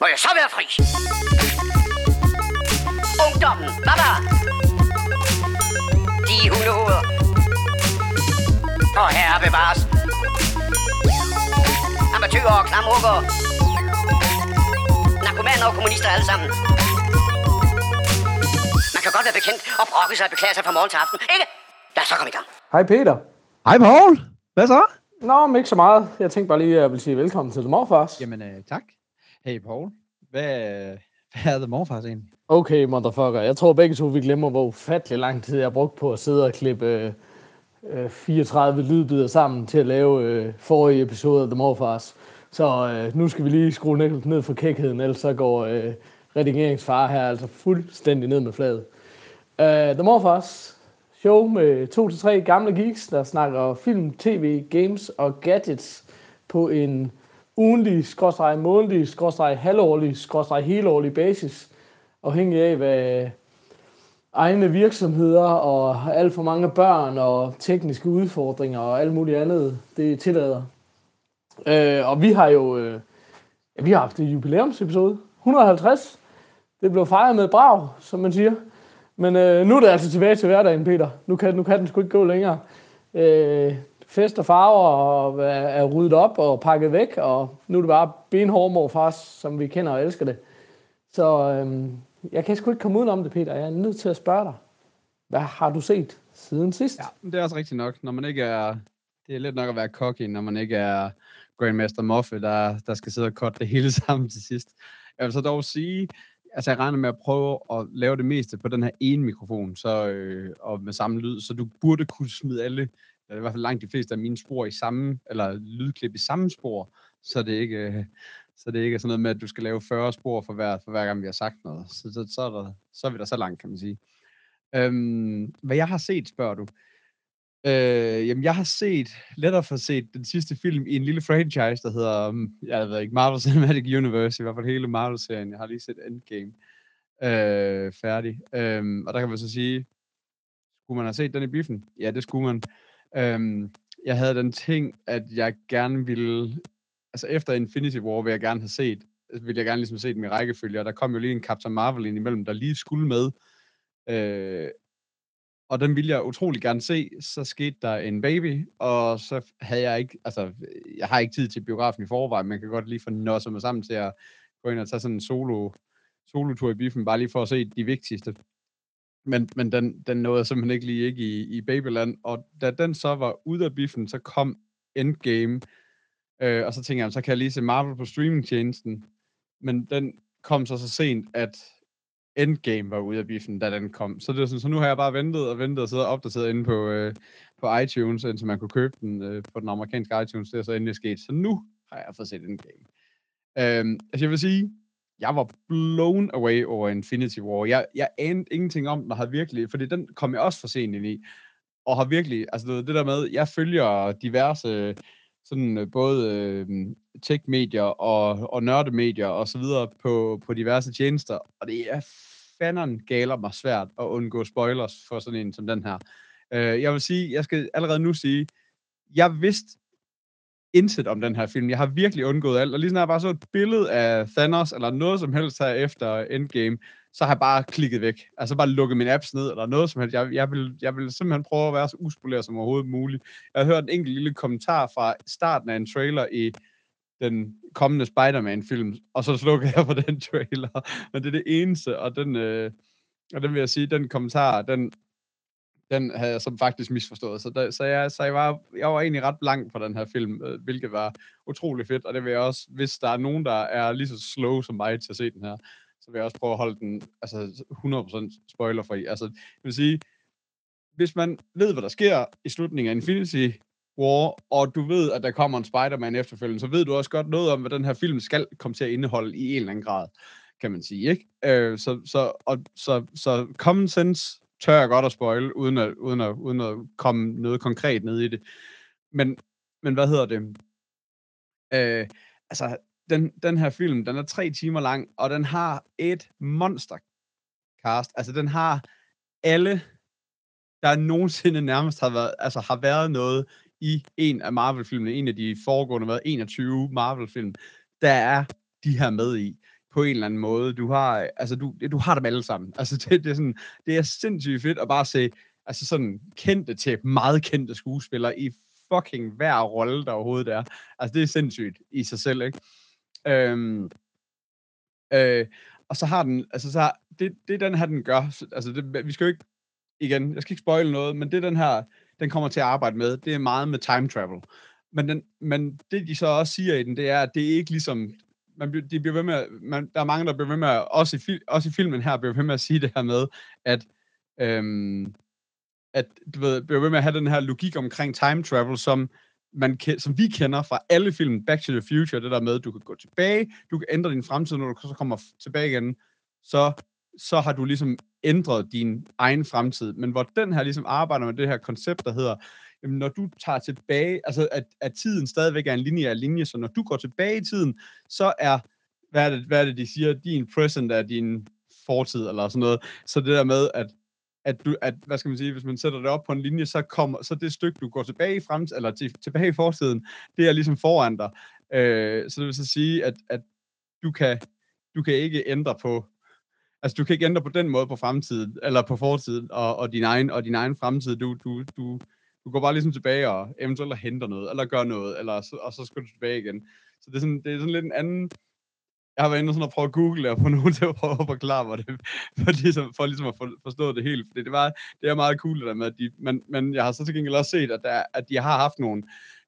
Må jeg så være fri? Ungdommen, der? De hundehoveder. Og herre bevares. Amatøger og klamrukker. Narkomaner og kommunister alle sammen. Man kan godt være bekendt og brokke sig og beklage sig fra morgen til aften, ikke? Lad os så komme i gang. Hej Peter. Hej Paul. Hvad så? Nå, men ikke så meget. Jeg tænkte bare lige, at jeg vil sige velkommen til The Morfars. Jamen, øh, tak. Hey Paul. Hvad, hvad er The Morfars egentlig? Okay, motherfucker. Jeg tror begge to, vi glemmer, hvor ufattelig lang tid jeg har brugt på at sidde og klippe øh, øh 34 lydbider sammen til at lave øh, forrige episode af The Morfars. Så øh, nu skal vi lige skrue ned, ned for kækheden, ellers så går øh, redigeringsfar her altså fuldstændig ned med fladet. Uh, The Morfars, show med to til tre gamle geeks, der snakker film, tv, games og gadgets på en ugenlige, skråstrej månedlig, skråstrej halvårlig, skråstrej helårlige basis, afhængig af, hvad egne virksomheder og alt for mange børn og tekniske udfordringer og alt muligt andet, det tillader. Øh, og vi har jo øh, ja, vi har haft en jubilæumsepisode, 150. Det blev fejret med brav, som man siger. Men øh, nu er det altså tilbage til hverdagen, Peter. Nu kan, nu kan den sgu ikke gå længere. Øh, fest og farver og er, ryddet op og pakket væk, og nu er det bare benhård morfars, som vi kender og elsker det. Så øhm, jeg kan sgu ikke komme udenom det, Peter. Jeg er nødt til at spørge dig. Hvad har du set siden sidst? Ja, det er også rigtigt nok. Når man ikke er... Det er lidt nok at være cocky, når man ikke er Grandmaster Moffe, der, der skal sidde og cutte det hele sammen til sidst. Jeg vil så dog sige, altså jeg regner med at prøve at lave det meste på den her ene mikrofon, så, øh, og med samme lyd, så du burde kunne smide alle, eller i hvert fald langt de fleste af mine spor i samme, eller lydklip i samme spor, så det ikke, så det ikke er sådan noget med, at du skal lave 40 spor for hver, for hver gang, vi har sagt noget. Så, så, så, er, der, så er vi der så langt, kan man sige. Øhm, hvad jeg har set, spørger du. Øh, jamen, jeg har set, lettere for set den sidste film i en lille franchise, der hedder, mm, jeg ved ikke, Marvel Cinematic Universe, i hvert fald hele Marvel-serien. Jeg har lige set Endgame øh, færdig. Øh, og der kan man så sige, skulle man have set den i biffen? Ja, det skulle man. Øhm, jeg havde den ting, at jeg gerne ville, altså efter Infinity War vil jeg gerne have set, øh, vil jeg gerne ligesom se den i rækkefølge, og der kom jo lige en Captain Marvel ind imellem, der lige skulle med. Øh, og den ville jeg utrolig gerne se. Så skete der en baby, og så havde jeg ikke, altså, jeg har ikke tid til biografen i forvejen, men kan godt lige få nosset mig sammen til at gå ind og tage sådan en solo, solotur i biffen, bare lige for at se de vigtigste. Men, men den, den nåede simpelthen ikke lige ikke i, i Babyland, og da den så var ude af biffen, så kom Endgame, øh, og så tænkte jeg, så kan jeg lige se Marvel på streamingtjenesten, men den kom så så sent, at Endgame var ude af biffen, da den kom. Så, det var sådan, så nu har jeg bare ventet og ventet og siddet og opdateret inde på, øh, på iTunes, indtil man kunne købe den øh, på den amerikanske iTunes. Det er så endelig sket. Så nu har jeg fået set Endgame. Øhm, altså jeg vil sige, jeg var blown away over Infinity War. Jeg, jeg anede ingenting om den, og har virkelig, fordi den kom jeg også for sent ind i, og har virkelig, altså det, det der med, jeg følger diverse, sådan øh, både øh, tech-medier og, og nørdemedier og så videre på, på diverse tjenester, og det er fanden galer mig svært at undgå spoilers for sådan en som den her. Øh, jeg vil sige, jeg skal allerede nu sige, jeg vidste intet om den her film. Jeg har virkelig undgået alt, og lige snart jeg bare så et billede af Thanos, eller noget som helst her efter Endgame, så har jeg bare klikket væk. Altså bare lukket min apps ned, eller noget som helst. Jeg, jeg, vil, jeg vil simpelthen prøve at være så uspoleret som overhovedet muligt. Jeg har hørt en enkelt lille kommentar fra starten af en trailer i den kommende Spider-Man-film, og så slukkede jeg på den trailer. Men det er det eneste, og den, øh, og den vil jeg sige, den kommentar, den, den havde jeg som faktisk misforstået. Så, der, så, jeg, så jeg, var, jeg var egentlig ret blank på den her film, øh, hvilket var utrolig fedt, og det vil jeg også, hvis der er nogen, der er lige så slow som mig til at se den her, så vil jeg også prøve at holde den altså 100% spoilerfri. Altså, jeg vil sige, hvis man ved, hvad der sker i slutningen af Infinity War, og du ved, at der kommer en Spider-Man efterfølgende, så ved du også godt noget om, hvad den her film skal komme til at indeholde i en eller anden grad, kan man sige, ikke? Øh, så, så, og, så, så common sense tør jeg godt at spoil, uden at, uden at, uden at komme noget konkret ned i det. Men, men hvad hedder det? Øh, altså, den, den her film, den er tre timer lang, og den har et monster cast. Altså, den har alle, der nogensinde nærmest har været, altså, har været noget i en af Marvel-filmene, en af de foregående, været 21 Marvel-film, der er de her med i på en eller anden måde. Du har, altså, du, du har dem alle sammen. Altså, det, det, er sådan, det er sindssygt fedt at bare se altså sådan kendte til meget kendte skuespillere i fucking hver rolle, der overhovedet er. Altså, det er sindssygt i sig selv, ikke? Øhm, øh, og så har den, altså så har, det, det den her, den gør, altså det, vi skal jo ikke, igen, jeg skal ikke spoil noget, men det den her, den kommer til at arbejde med, det er meget med time travel. Men, den, men det de så også siger i den, det er, at det er ikke ligesom, man, de bliver ved med, man, der er mange, der bliver ved med, også i, også i filmen her, bliver ved med at sige det her med, at, øhm, at du ved, bliver ved med at have den her logik omkring time travel, som, man, som vi kender fra alle film, Back to the Future, det der med, at du kan gå tilbage, du kan ændre din fremtid, når du så kommer tilbage igen, så, så har du ligesom ændret din egen fremtid. Men hvor den her ligesom arbejder med det her koncept, der hedder, når du tager tilbage, altså at, at tiden stadigvæk er en lineær linje, så når du går tilbage i tiden, så er, hvad er det, hvad er det de siger, din present er din fortid, eller sådan noget. Så det der med, at at du, at, hvad skal man sige, hvis man sætter det op på en linje, så kommer, så det stykke, du går tilbage i fremtiden, eller til, tilbage i fortiden, det er ligesom foran dig. Øh, så det vil så sige, at, at du kan, du kan ikke ændre på, altså du kan ikke ændre på den måde på fremtiden, eller på fortiden, og, og din egen, og din egen fremtid, du, du, du, du går bare ligesom tilbage og eventuelt henter noget, eller gør noget, eller, og så skal du tilbage igen. Så det er sådan, det er sådan lidt en anden, jeg har været inde og, sådan at prøve at google og få nogen til at prøve at forklare mig det, for, ligesom, for ligesom at for, forstå det helt. Fordi det, var, det er meget cool det der med, at de, men, men jeg har så til gengæld også set, at, der, at de har haft nogle,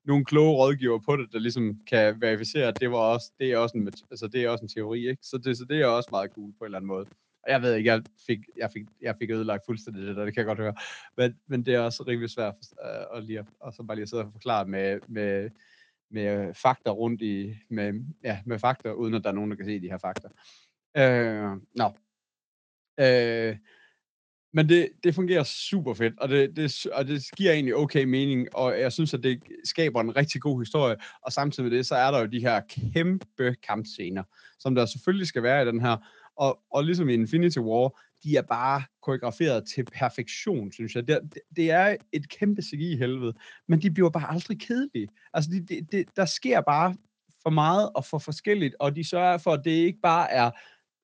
nogle kloge rådgiver på det, der ligesom kan verificere, at det, var også, det, er, også en, altså det er også en teori. Ikke? Så, det, så det er også meget cool på en eller anden måde. Jeg ved ikke, jeg fik, jeg fik, jeg fik ødelagt fuldstændig det der, det kan jeg godt høre. Men, men det er også rimelig svært at, øh, at, lige, at, og så bare lige at sidde og forklare med, med med fakta rundt i, med, ja, med fakta, uden at der er nogen, der kan se de her fakta. Øh, nå. Øh, men det, det fungerer super fedt, og det, det, og det giver egentlig okay mening, og jeg synes, at det skaber en rigtig god historie, og samtidig med det, så er der jo de her kæmpe kampscener, som der selvfølgelig skal være i den her, og, og ligesom i Infinity War, de er bare koreograferet til perfektion, synes jeg. Det, det er et kæmpe i helvede, men de bliver bare aldrig kedelige. Altså, de, de, de, der sker bare for meget og for forskelligt, og de sørger for, at det ikke bare er,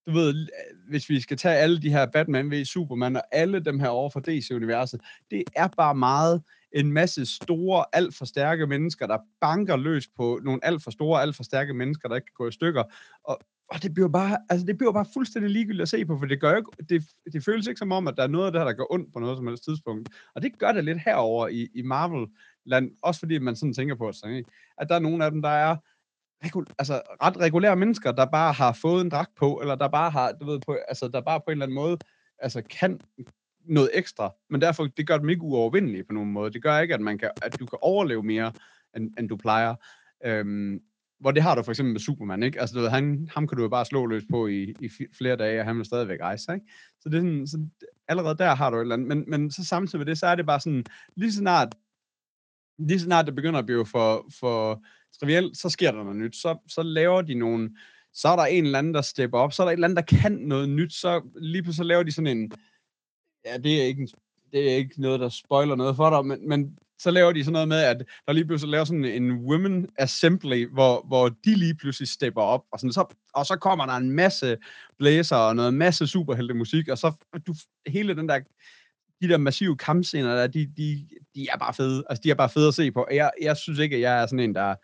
du ved, hvis vi skal tage alle de her Batman v Superman og alle dem her over for DC-universet, det er bare meget en masse store, alt for stærke mennesker, der banker løs på nogle alt for store, alt for stærke mennesker, der ikke kan gå i stykker. Og, og det bliver bare, altså det bliver bare fuldstændig ligegyldigt at se på, for det gør ikke, det, det føles ikke som om, at der er noget af det her, der går ondt på noget som helst tidspunkt. Og det gør det lidt herover i, i Marvel-land, også fordi man sådan tænker på, sådan, ikke? at der er nogle af dem, der er regul- altså, ret regulære mennesker, der bare har fået en dragt på, eller der bare har, du ved, på, altså, der bare på en eller anden måde, altså kan noget ekstra, men derfor, det gør dem ikke uovervindelige på nogen måde. Det gør ikke, at, man kan, at du kan overleve mere, end, end du plejer. Øhm, hvor det har du for eksempel med Superman, ikke? Altså, du ved, han, ham kan du jo bare slå løs på i, i flere dage, og han vil stadigvæk rejse, ikke? Så det er sådan, så allerede der har du et eller andet. Men, men så samtidig med det, så er det bare sådan, lige snart, lige snart det begynder at blive for, for trivielt, så sker der noget nyt. Så, så laver de nogle, så er der en eller anden, der stepper op, så er der en eller anden, der kan noget nyt, så lige pludselig så laver de sådan en, ja, det er ikke, det er ikke noget, der spoiler noget for dig, men, men så laver de sådan noget med, at der lige pludselig laver sådan en women assembly, hvor, hvor de lige pludselig stepper op, og, sådan, så, og så kommer der en masse blæser og noget masse superhelte musik, og så du, hele den der, de der massive kampscener der, de, de, de er bare fede, altså de er bare fede at se på. Jeg, jeg synes ikke, at jeg er sådan en, der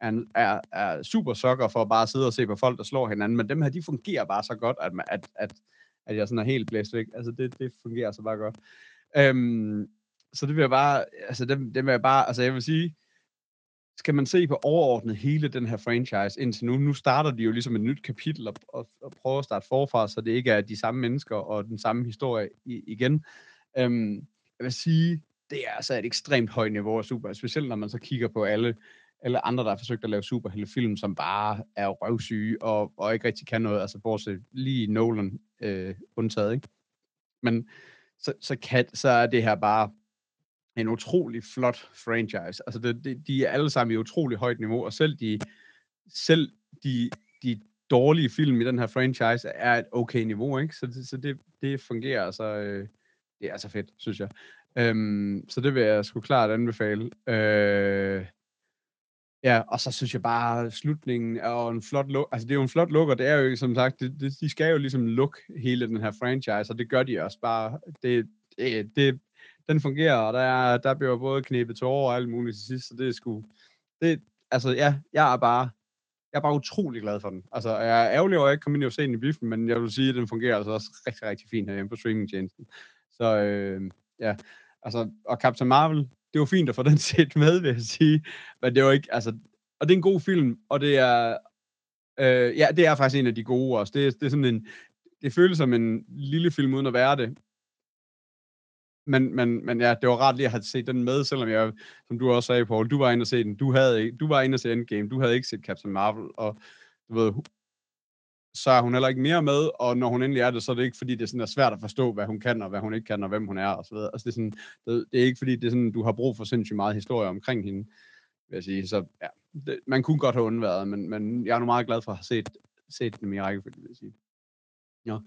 er, er, er super sokker for at bare sidde og se på folk, der slår hinanden, men dem her, de fungerer bare så godt, at, at, at, at jeg sådan er helt blæst væk. Altså det, det fungerer så bare godt. Øhm, så det vil jeg bare, altså dem, dem vil jeg bare, altså jeg vil sige, skal man se på overordnet hele den her franchise indtil nu, nu starter de jo ligesom et nyt kapitel og, og, og prøver at starte forfra, så det ikke er de samme mennesker og den samme historie i, igen. Øhm, jeg vil sige, det er altså et ekstremt højt niveau af super, specielt når man så kigger på alle, alle andre, der har forsøgt at lave superheltefilm, som bare er røvsyge og, og ikke rigtig kan noget, altså bortset lige Nolan øh, undtaget, ikke? Men så, så, kan, så er det her bare en utrolig flot franchise. Altså, det, det, de er alle sammen i utrolig højt niveau, og selv de, selv de, de dårlige film i den her franchise er et okay niveau, ikke? Så, det, så det, det fungerer altså, øh, det er altså fedt, synes jeg. Øhm, så det vil jeg sgu klart anbefale. Øh, Ja, og så synes jeg bare, slutningen er jo en flot look. Altså, det er jo en flot lukker, og det er jo, som sagt, det, det, de skal jo ligesom lukke hele den her franchise, og det gør de også bare. Det, det, det den fungerer, og der, er, der bliver både knæbet tårer og alt muligt til sidst, så det er sgu... Det, altså, ja, jeg er bare... Jeg er bare utrolig glad for den. Altså, jeg er ærgerlig over, at jeg ikke kom ind og se den i biffen, men jeg vil sige, at den fungerer altså også rigtig, rigtig fint herhjemme på streamingtjenesten. Så øh, ja, altså, og Captain Marvel, det var fint at få den set med, vil jeg sige. Men det var ikke, altså, og det er en god film, og det er, øh, ja, det er faktisk en af de gode også. Det, det er sådan en, det føles som en lille film uden at være det. Men, men, men ja, det var rart lige at have set den med, selvom jeg, som du også sagde, Paul, du var inde og se den. Du, havde ikke, du var inde og se Endgame. Du havde ikke set Captain Marvel, og du ved, så er hun heller ikke mere med, og når hun endelig er det, så er det ikke, fordi det er, sådan, er svært at forstå, hvad hun kan, og hvad hun ikke kan, og hvem hun er, og så videre. Altså, det, er sådan, det, det er ikke, fordi det er sådan, du har brug for sindssygt meget historie omkring hende, vil jeg sige. Så ja, det, man kunne godt have undværet, men, men jeg er nu meget glad for at have set, set den i rækkefølge, vil jeg sige. Ja.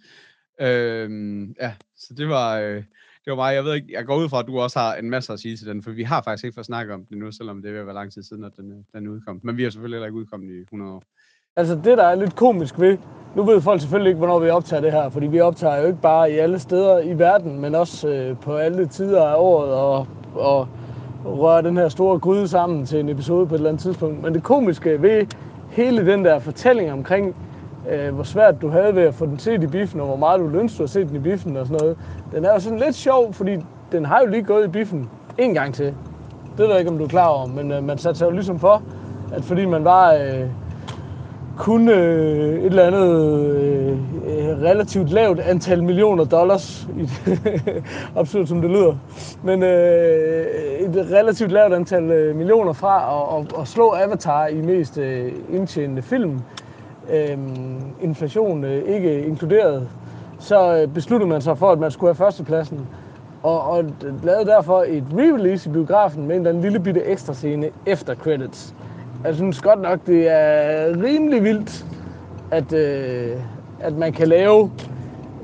Øhm, ja, så det var, øh, det var mig. Jeg ved ikke, jeg går ud fra, at du også har en masse at sige til den, for vi har faktisk ikke fået snakket om det nu, selvom det vil være lang tid siden, at den, øh, den udkom. Men vi har selvfølgelig heller ikke udkommet i 100 år. Altså det, der er lidt komisk ved, nu ved folk selvfølgelig ikke, hvornår vi optager det her, fordi vi optager jo ikke bare i alle steder i verden, men også øh, på alle tider af året, og, og rører den her store gryde sammen til en episode på et eller andet tidspunkt. Men det komiske ved hele den der fortælling omkring, øh, hvor svært du havde ved at få den set i biffen, og hvor meget du lønste du at se den i biffen og sådan noget, den er jo sådan lidt sjov, fordi den har jo lige gået i biffen en gang til. Det ved jeg ikke, om du er klar over, men øh, man satte sig jo ligesom for, at fordi man var... Øh, kun øh, et eller andet øh, øh relativt lavt antal millioner dollars, absurd som det lyder, men øh, et relativt lavt antal øh, millioner fra at, at, at slå Avatar i mest øh, indtjenende film, øh, inflation øh, ikke inkluderet, så øh, besluttede man sig for, at man skulle have førstepladsen. Og, og lavede derfor et re-release i biografen med en eller anden lille bitte ekstra scene efter credits. Jeg synes godt nok, det er rimelig vildt, at, øh, at man kan lave,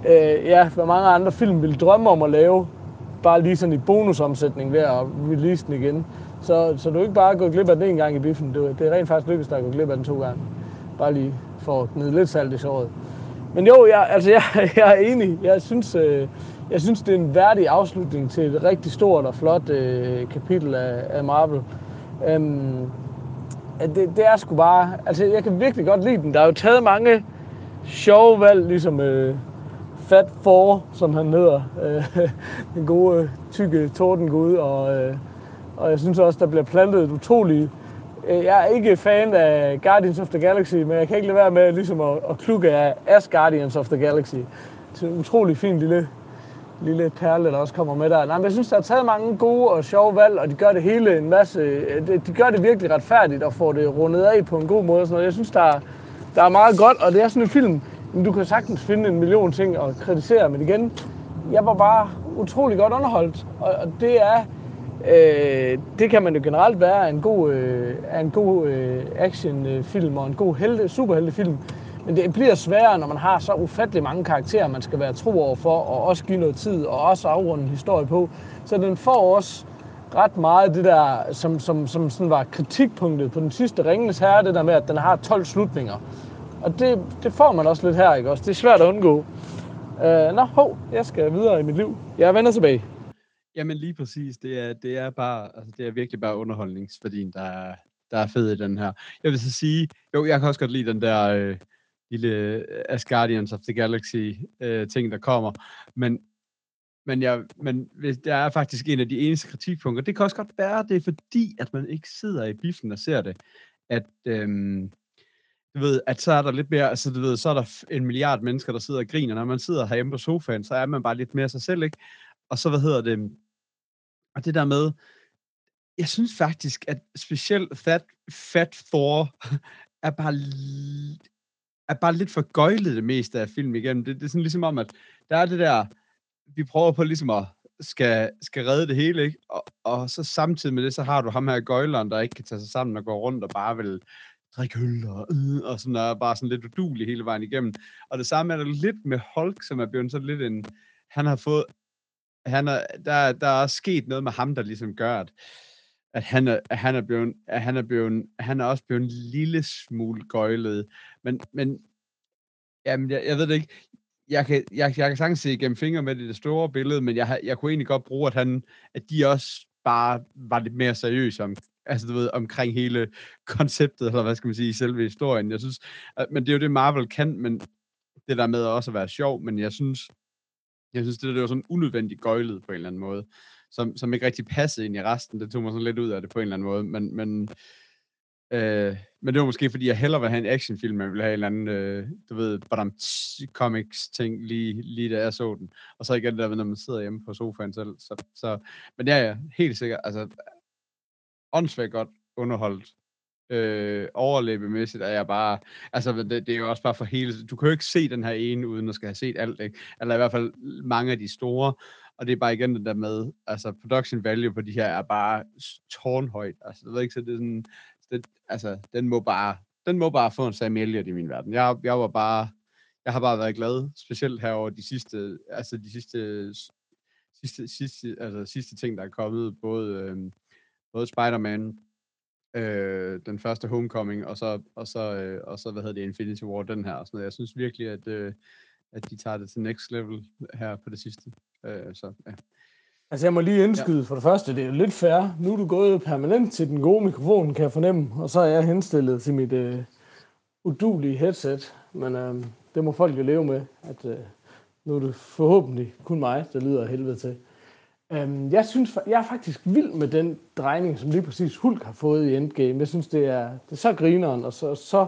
øh, ja, hvad mange andre film ville drømme om at lave, bare lige sådan i bonusomsætning ved at release den igen. Så, så du er ikke bare gået glip af den en gang i biffen, det, det er rent faktisk lykkedes dig at gå glip af den to gange. Bare lige for at nyde lidt salt i såret. Men jo, jeg, altså jeg, jeg er enig. Jeg synes, øh, jeg synes, det er en værdig afslutning til et rigtig stort og flot øh, kapitel af, af Marvel. Øhm, det, det er sgu bare... Altså, jeg kan virkelig godt lide den. Der er jo taget mange sjove valg, ligesom øh, Fat Four, som han hedder. Øh, den gode, tykke tordengud. Og, øh, og jeg synes også, der bliver plantet et utroligt... Øh, jeg er ikke fan af Guardians of the Galaxy, men jeg kan ikke lade være med ligesom at, at klukke af As Guardians of the Galaxy. Det er en utrolig fin lille lille perle, der også kommer med der. Nej, men jeg synes, der er taget mange gode og sjove valg, og de gør det hele en masse... Øh, de gør det virkelig retfærdigt og får det rundet af på en god måde. Sådan noget. Jeg synes, der er, der er meget godt, og det er sådan en film, men du kan sagtens finde en million ting at kritisere, men igen, jeg var bare utrolig godt underholdt, og det er... Øh, det kan man jo generelt være af en god, øh, af en god øh, actionfilm og en god helte, superheltefilm. Men det bliver sværere, når man har så ufattelig mange karakterer, man skal være tro over for, og også give noget tid, og også afrunde en historie på. Så den får også ret meget det der, som, som, som sådan var kritikpunktet på den sidste Ringens Herre, det der med, at den har 12 slutninger. Og det, det får man også lidt her, ikke også? Det er svært at undgå. Uh, nå, hov, jeg skal videre i mit liv. Jeg vender tilbage. Jamen lige præcis, det er, det er bare, altså det er virkelig bare underholdningsværdien, der er, der er fed i den her. Jeg vil så sige, jo, jeg kan også godt lide den der, øh, lille Asgardians As Guardians of the Galaxy øh, ting, der kommer. Men, men, jeg, men hvis, der er faktisk en af de eneste kritikpunkter. Det kan også godt være, det er fordi, at man ikke sidder i biffen og ser det. At, øhm, du ved, at så er der lidt mere, altså du ved, så er der en milliard mennesker, der sidder og griner. Når man sidder herhjemme på sofaen, så er man bare lidt mere sig selv, ikke? Og så, hvad hedder det, og det der med, jeg synes faktisk, at specielt Fat, Fat Thor er bare er bare lidt for gøjlet det meste af filmen igennem. Det, det er sådan ligesom om, at der er det der, vi prøver på ligesom at skal, skal redde det hele, ikke? Og, og så samtidig med det, så har du ham her gøjleren, der ikke kan tage sig sammen og gå rundt og bare vil drikke øl og, øh, og sådan er bare sådan lidt udulig hele vejen igennem. Og det samme er der lidt med Hulk, som er blevet sådan lidt en, han har fået, han er, der, der er sket noget med ham, der ligesom gør, at at han er, at han er blevet, at han er blevet, han er også blevet en lille smule gøjlet. Men, men jamen, jeg, jeg ved det ikke. Jeg kan, jeg, jeg kan sagtens se igennem fingre med det, det store billede, men jeg, jeg kunne egentlig godt bruge, at, han, at de også bare var lidt mere seriøse om, altså du ved, omkring hele konceptet, eller hvad skal man sige, selve historien. Jeg synes, at, men det er jo det, Marvel kan, men det der med også at være sjov, men jeg synes, jeg synes, det, det var sådan unødvendigt gøjlet på en eller anden måde, som, som ikke rigtig passede ind i resten. Det tog mig sådan lidt ud af det på en eller anden måde, men, men, øh, men det var måske, fordi jeg hellere ville have en actionfilm, jeg ville have en eller anden, øh, du ved, Badam Comics ting, lige, lige da jeg så den. Og så igen det der, når man sidder hjemme på sofaen selv. Så, så, men ja, er helt sikkert, altså, åndssvagt godt underholdt. Øh, overlæbemæssigt er jeg bare, altså det, det er jo også bare for hele, du kan jo ikke se den her ene, uden at skal have set alt, ikke? Eller i hvert fald mange af de store, og det er bare igen det der med, altså production value på de her er bare tårnhøjt, altså jeg ved ikke, så det er sådan, det, altså den må bare, den må bare få en Sam Elliott i min verden. Jeg, jeg var bare, jeg har bare været glad, specielt her over de sidste, altså de sidste, sidste, sidste, altså sidste ting, der er kommet, både, øh, både Spider-Man, øh, den første Homecoming, og så, og så, øh, og så hvad hedder det, Infinity War, den her. Og sådan noget. Jeg synes virkelig, at, øh, at de tager det til next level her på det sidste. Øh, så, ja. Altså jeg må lige indskyde ja. for det første, det er lidt fair. Nu er du gået permanent til den gode mikrofon, kan jeg fornemme, og så er jeg henstillet til mit øh, udulige headset. Men øh, det må folk jo leve med, at øh, nu er det forhåbentlig kun mig, der lyder helvede til. Øhm, jeg synes, jeg er faktisk vild med den drejning, som lige præcis Hulk har fået i Endgame. Jeg synes, det er, det er så grineren og så, så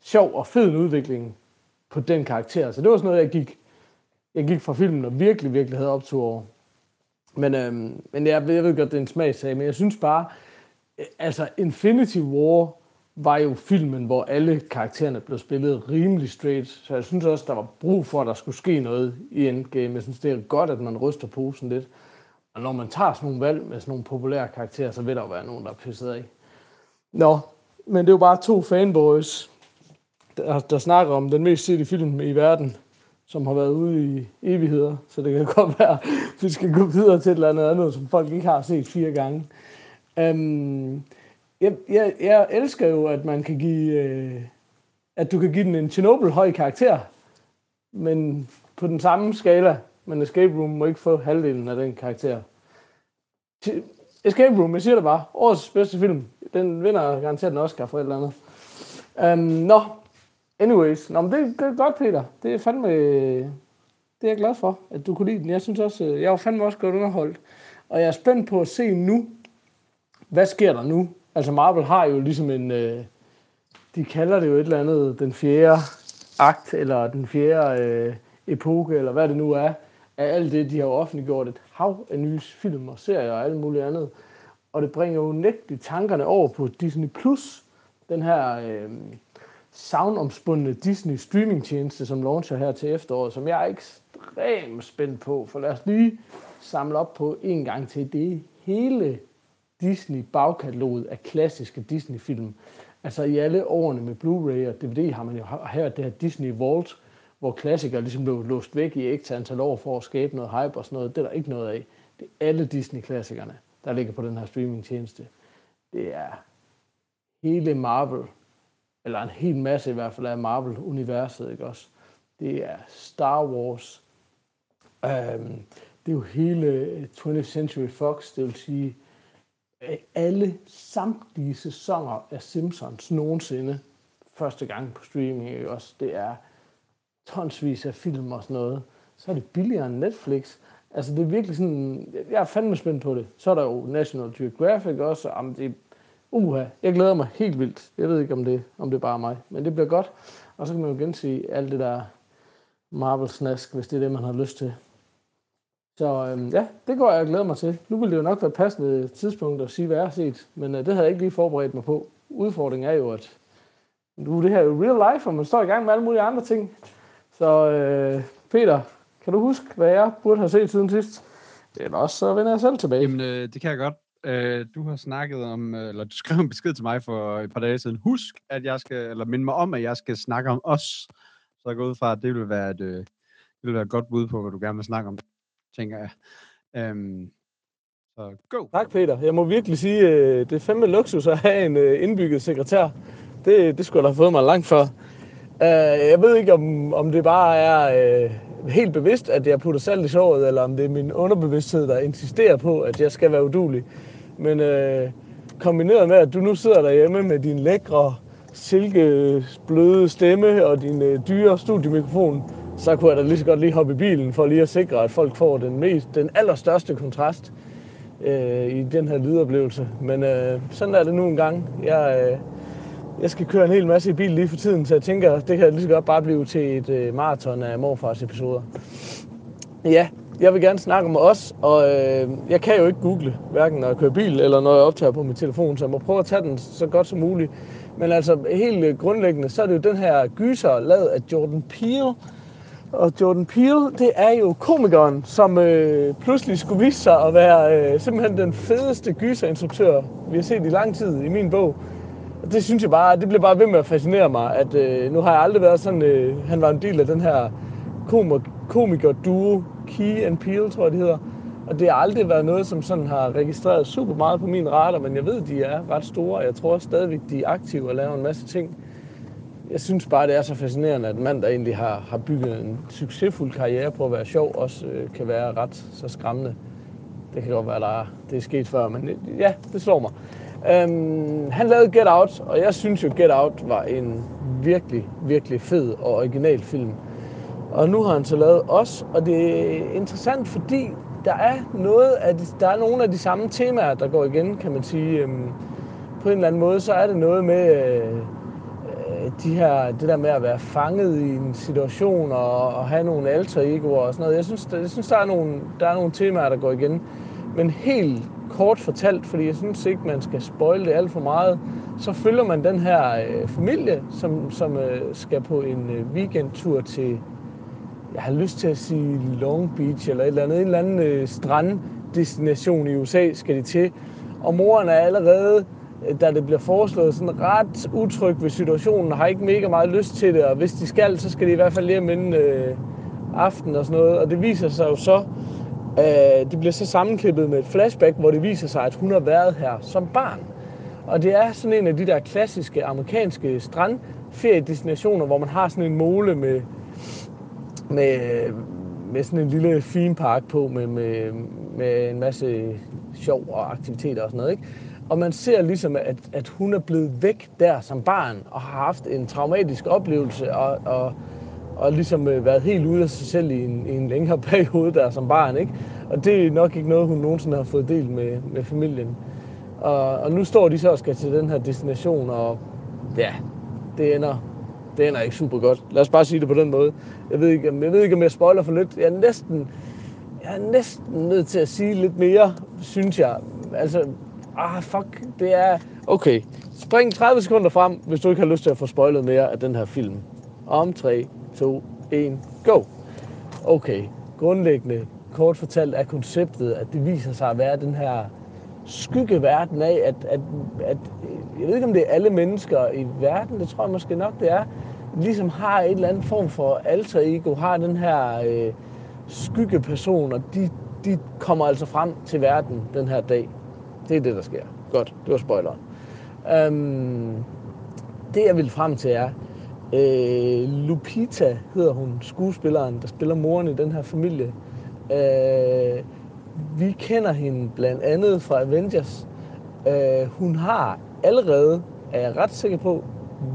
sjov og fed en udvikling på den karakter. Så det var sådan noget, jeg gik, jeg gik fra filmen og virkelig, virkelig havde optur over. Men, øhm, men jeg, jeg ved godt, det er en smagsag, men jeg synes bare, øh, altså Infinity War var jo filmen, hvor alle karaktererne blev spillet rimelig straight. Så jeg synes også, der var brug for, at der skulle ske noget i Endgame. Jeg synes, det er godt, at man ryster posen lidt. Og når man tager sådan nogle valg med sådan nogle populære karakterer, så vil der jo være nogen, der er pisset af. Nå, men det er jo bare to fanboys, der, der snakker om den mest sete film i verden, som har været ude i evigheder. Så det kan godt være, at vi skal gå videre til et eller andet andet, som folk ikke har set fire gange. Um, jeg, jeg, jeg elsker jo, at man kan give, øh, at du kan give den en Chernobyl høj karakter, men på den samme skala, men Escape Room må ikke få halvdelen af den karakter. Escape Room, jeg siger det bare, årets bedste film. Den vinder garanteret en Oscar for et eller andet. Um, Nå, no. anyways. Nå, men det, det er godt, Peter. Det er fandme... Det er jeg glad for, at du kunne lide den. Jeg synes også, øh, jeg var fandme også godt underholdt. Og jeg er spændt på at se nu, hvad sker der nu? Altså Marvel har jo ligesom en... Øh, de kalder det jo et eller andet, den fjerde akt, eller den fjerde øh, epoke, eller hvad det nu er af alt det, de har offentliggjort et hav af nye film og serier og alt muligt andet. Og det bringer jo nægteligt tankerne over på Disney+, Plus, den her øh, savnomspundne Disney streamingtjeneste, som launcher her til efteråret, som jeg er ekstremt spændt på. For lad os lige samle op på en gang til. Det hele Disney bagkataloget af klassiske Disney-film. Altså i alle årene med Blu-ray og DVD har man jo her det her Disney Vault, hvor klassikere ligesom blev låst væk i et antal år for at skabe noget hype og sådan noget. Det er der ikke noget af. Det er alle Disney-klassikerne, der ligger på den her streamingtjeneste. Det er hele Marvel, eller en hel masse i hvert fald af Marvel-universet, ikke også? Det er Star Wars. Um, det er jo hele 20th Century Fox, det vil sige alle samtlige sæsoner af Simpsons nogensinde første gang på streaming, ikke også? Det er tonsvis af film og sådan noget, så er det billigere end Netflix. Altså det er virkelig sådan, jeg er fandme spændt på det. Så er der jo National Geographic også, om det uha, jeg glæder mig helt vildt. Jeg ved ikke, om det, om det er bare mig, men det bliver godt. Og så kan man jo gense alt det der Marvel-snask, hvis det er det, man har lyst til. Så øhm, ja, det går jeg glæder mig til. Nu ville det jo nok være passende tidspunkt at sige, hvad jeg har set, men øh, det havde jeg ikke lige forberedt mig på. Udfordringen er jo, at nu det her er jo real life, og man står i gang med alle mulige andre ting. Så øh, Peter, kan du huske, hvad jeg burde have set siden sidst? Eller også så vender jeg selv tilbage. Jamen, øh, det kan jeg godt. Øh, du har snakket om, øh, eller du skrev en besked til mig for et par dage siden. Husk, at jeg skal, eller mind mig om, at jeg skal snakke om os. Så jeg går ud fra, at det vil være et, øh, det vil være et godt bud på, hvad du gerne vil snakke om, tænker jeg. Øhm, så Så go! Tak, Peter. Jeg må virkelig sige, øh, det er fandme luksus at have en øh, indbygget sekretær. Det, det skulle jeg da have fået mig langt for. Øh, jeg ved ikke, om, om det bare er øh, helt bevidst, at jeg putter salt i såret, eller om det er min underbevidsthed, der insisterer på, at jeg skal være udulig. Men øh, kombineret med, at du nu sidder derhjemme med din lækre, silkebløde stemme og din øh, dyre studiemikrofon, så kunne jeg da lige så godt lige hoppe i bilen for lige at sikre, at folk får den, mest, den allerstørste kontrast øh, i den her lydoplevelse. Men øh, sådan er det nu en gang. Jeg, øh, jeg skal køre en hel masse i bil lige for tiden, så jeg tænker, det kan lige så godt bare blive til et øh, maraton af morfars episoder. Ja, jeg vil gerne snakke om os, og øh, jeg kan jo ikke google, hverken når jeg kører bil eller når jeg optager på min telefon, så jeg må prøve at tage den så godt som muligt. Men altså helt øh, grundlæggende, så er det jo den her gyser lavet af Jordan Peele, og Jordan Peele, det er jo komikeren, som øh, pludselig skulle vise sig at være øh, simpelthen den fedeste gyserinstruktør, vi har set i lang tid i min bog. Og det synes jeg bare, det bliver bare ved med at fascinere mig, at øh, nu har jeg aldrig været sådan, øh, han var en del af den her komiker-duo, Key and Peele, tror jeg, det hedder. Og det har aldrig været noget, som sådan har registreret super meget på min radar, men jeg ved, de er ret store, og jeg tror også stadigvæk, de er aktive og laver en masse ting jeg synes bare, det er så fascinerende, at en mand, der egentlig har, har bygget en succesfuld karriere på at være sjov, også øh, kan være ret så skræmmende. Det kan godt være, der er, det er sket før, men øh, ja, det slår mig. Øhm, han lavede Get Out, og jeg synes jo, Get Out var en virkelig, virkelig fed og original film. Og nu har han så lavet os, og det er interessant, fordi der er, noget af de, der er nogle af de samme temaer, der går igen, kan man sige. Øhm, på en eller anden måde, så er det noget med... Øh, øh de her, det der med at være fanget i en situation og, og have nogle alter egoer og sådan noget. Jeg synes, der, jeg synes der, er nogle, der er nogle temaer, der går igen. Men helt kort fortalt, fordi jeg synes ikke, man skal spoile det alt for meget, så følger man den her øh, familie, som, som øh, skal på en øh, weekendtur til, jeg har lyst til at sige Long Beach eller et eller andet, en eller anden øh, stranddestination i USA skal de til. Og moren er allerede øh, da det bliver foreslået sådan ret utryg ved situationen, har ikke mega meget lyst til det, og hvis de skal, så skal de i hvert fald lige minde øh, aften og sådan noget. Og det viser sig jo så, øh, det bliver så sammenklippet med et flashback, hvor det viser sig, at hun har været her som barn. Og det er sådan en af de der klassiske amerikanske strandferiedestinationer, hvor man har sådan en mole med, med, med sådan en lille fin park på, med, med, med en masse sjov og aktiviteter og sådan noget. Ikke? Og man ser ligesom, at, at hun er blevet væk der som barn, og har haft en traumatisk oplevelse, og, og, og ligesom øh, været helt ude af sig selv i en, i en længere periode der som barn. Ikke? Og det er nok ikke noget, hun nogensinde har fået del med, med familien. Og, og nu står de så og skal til den her destination, og ja, det ender, det ender ikke super godt. Lad os bare sige det på den måde. Jeg ved ikke, jeg ved ikke om jeg spoiler for lidt. Jeg er næsten, jeg er næsten nødt til at sige lidt mere, synes jeg. Altså, ah, fuck, det er... Okay, spring 30 sekunder frem, hvis du ikke har lyst til at få spoilet mere af den her film. Om 3, 2, 1, go! Okay, grundlæggende, kort fortalt er konceptet, at det viser sig at være den her skyggeverden af, at, at, at jeg ved ikke, om det er alle mennesker i verden, det tror jeg måske nok, det er, ligesom har en eller anden form for alter ego, har den her øh, skyggeperson, og de, de kommer altså frem til verden den her dag. Det er det, der sker. Godt, det var spoileren. Øhm, det, jeg vil frem til, er, øh, Lupita hedder hun, skuespilleren, der spiller moren i den her familie. Øh, vi kender hende blandt andet fra Avengers. Øh, hun har allerede, er jeg ret sikker på,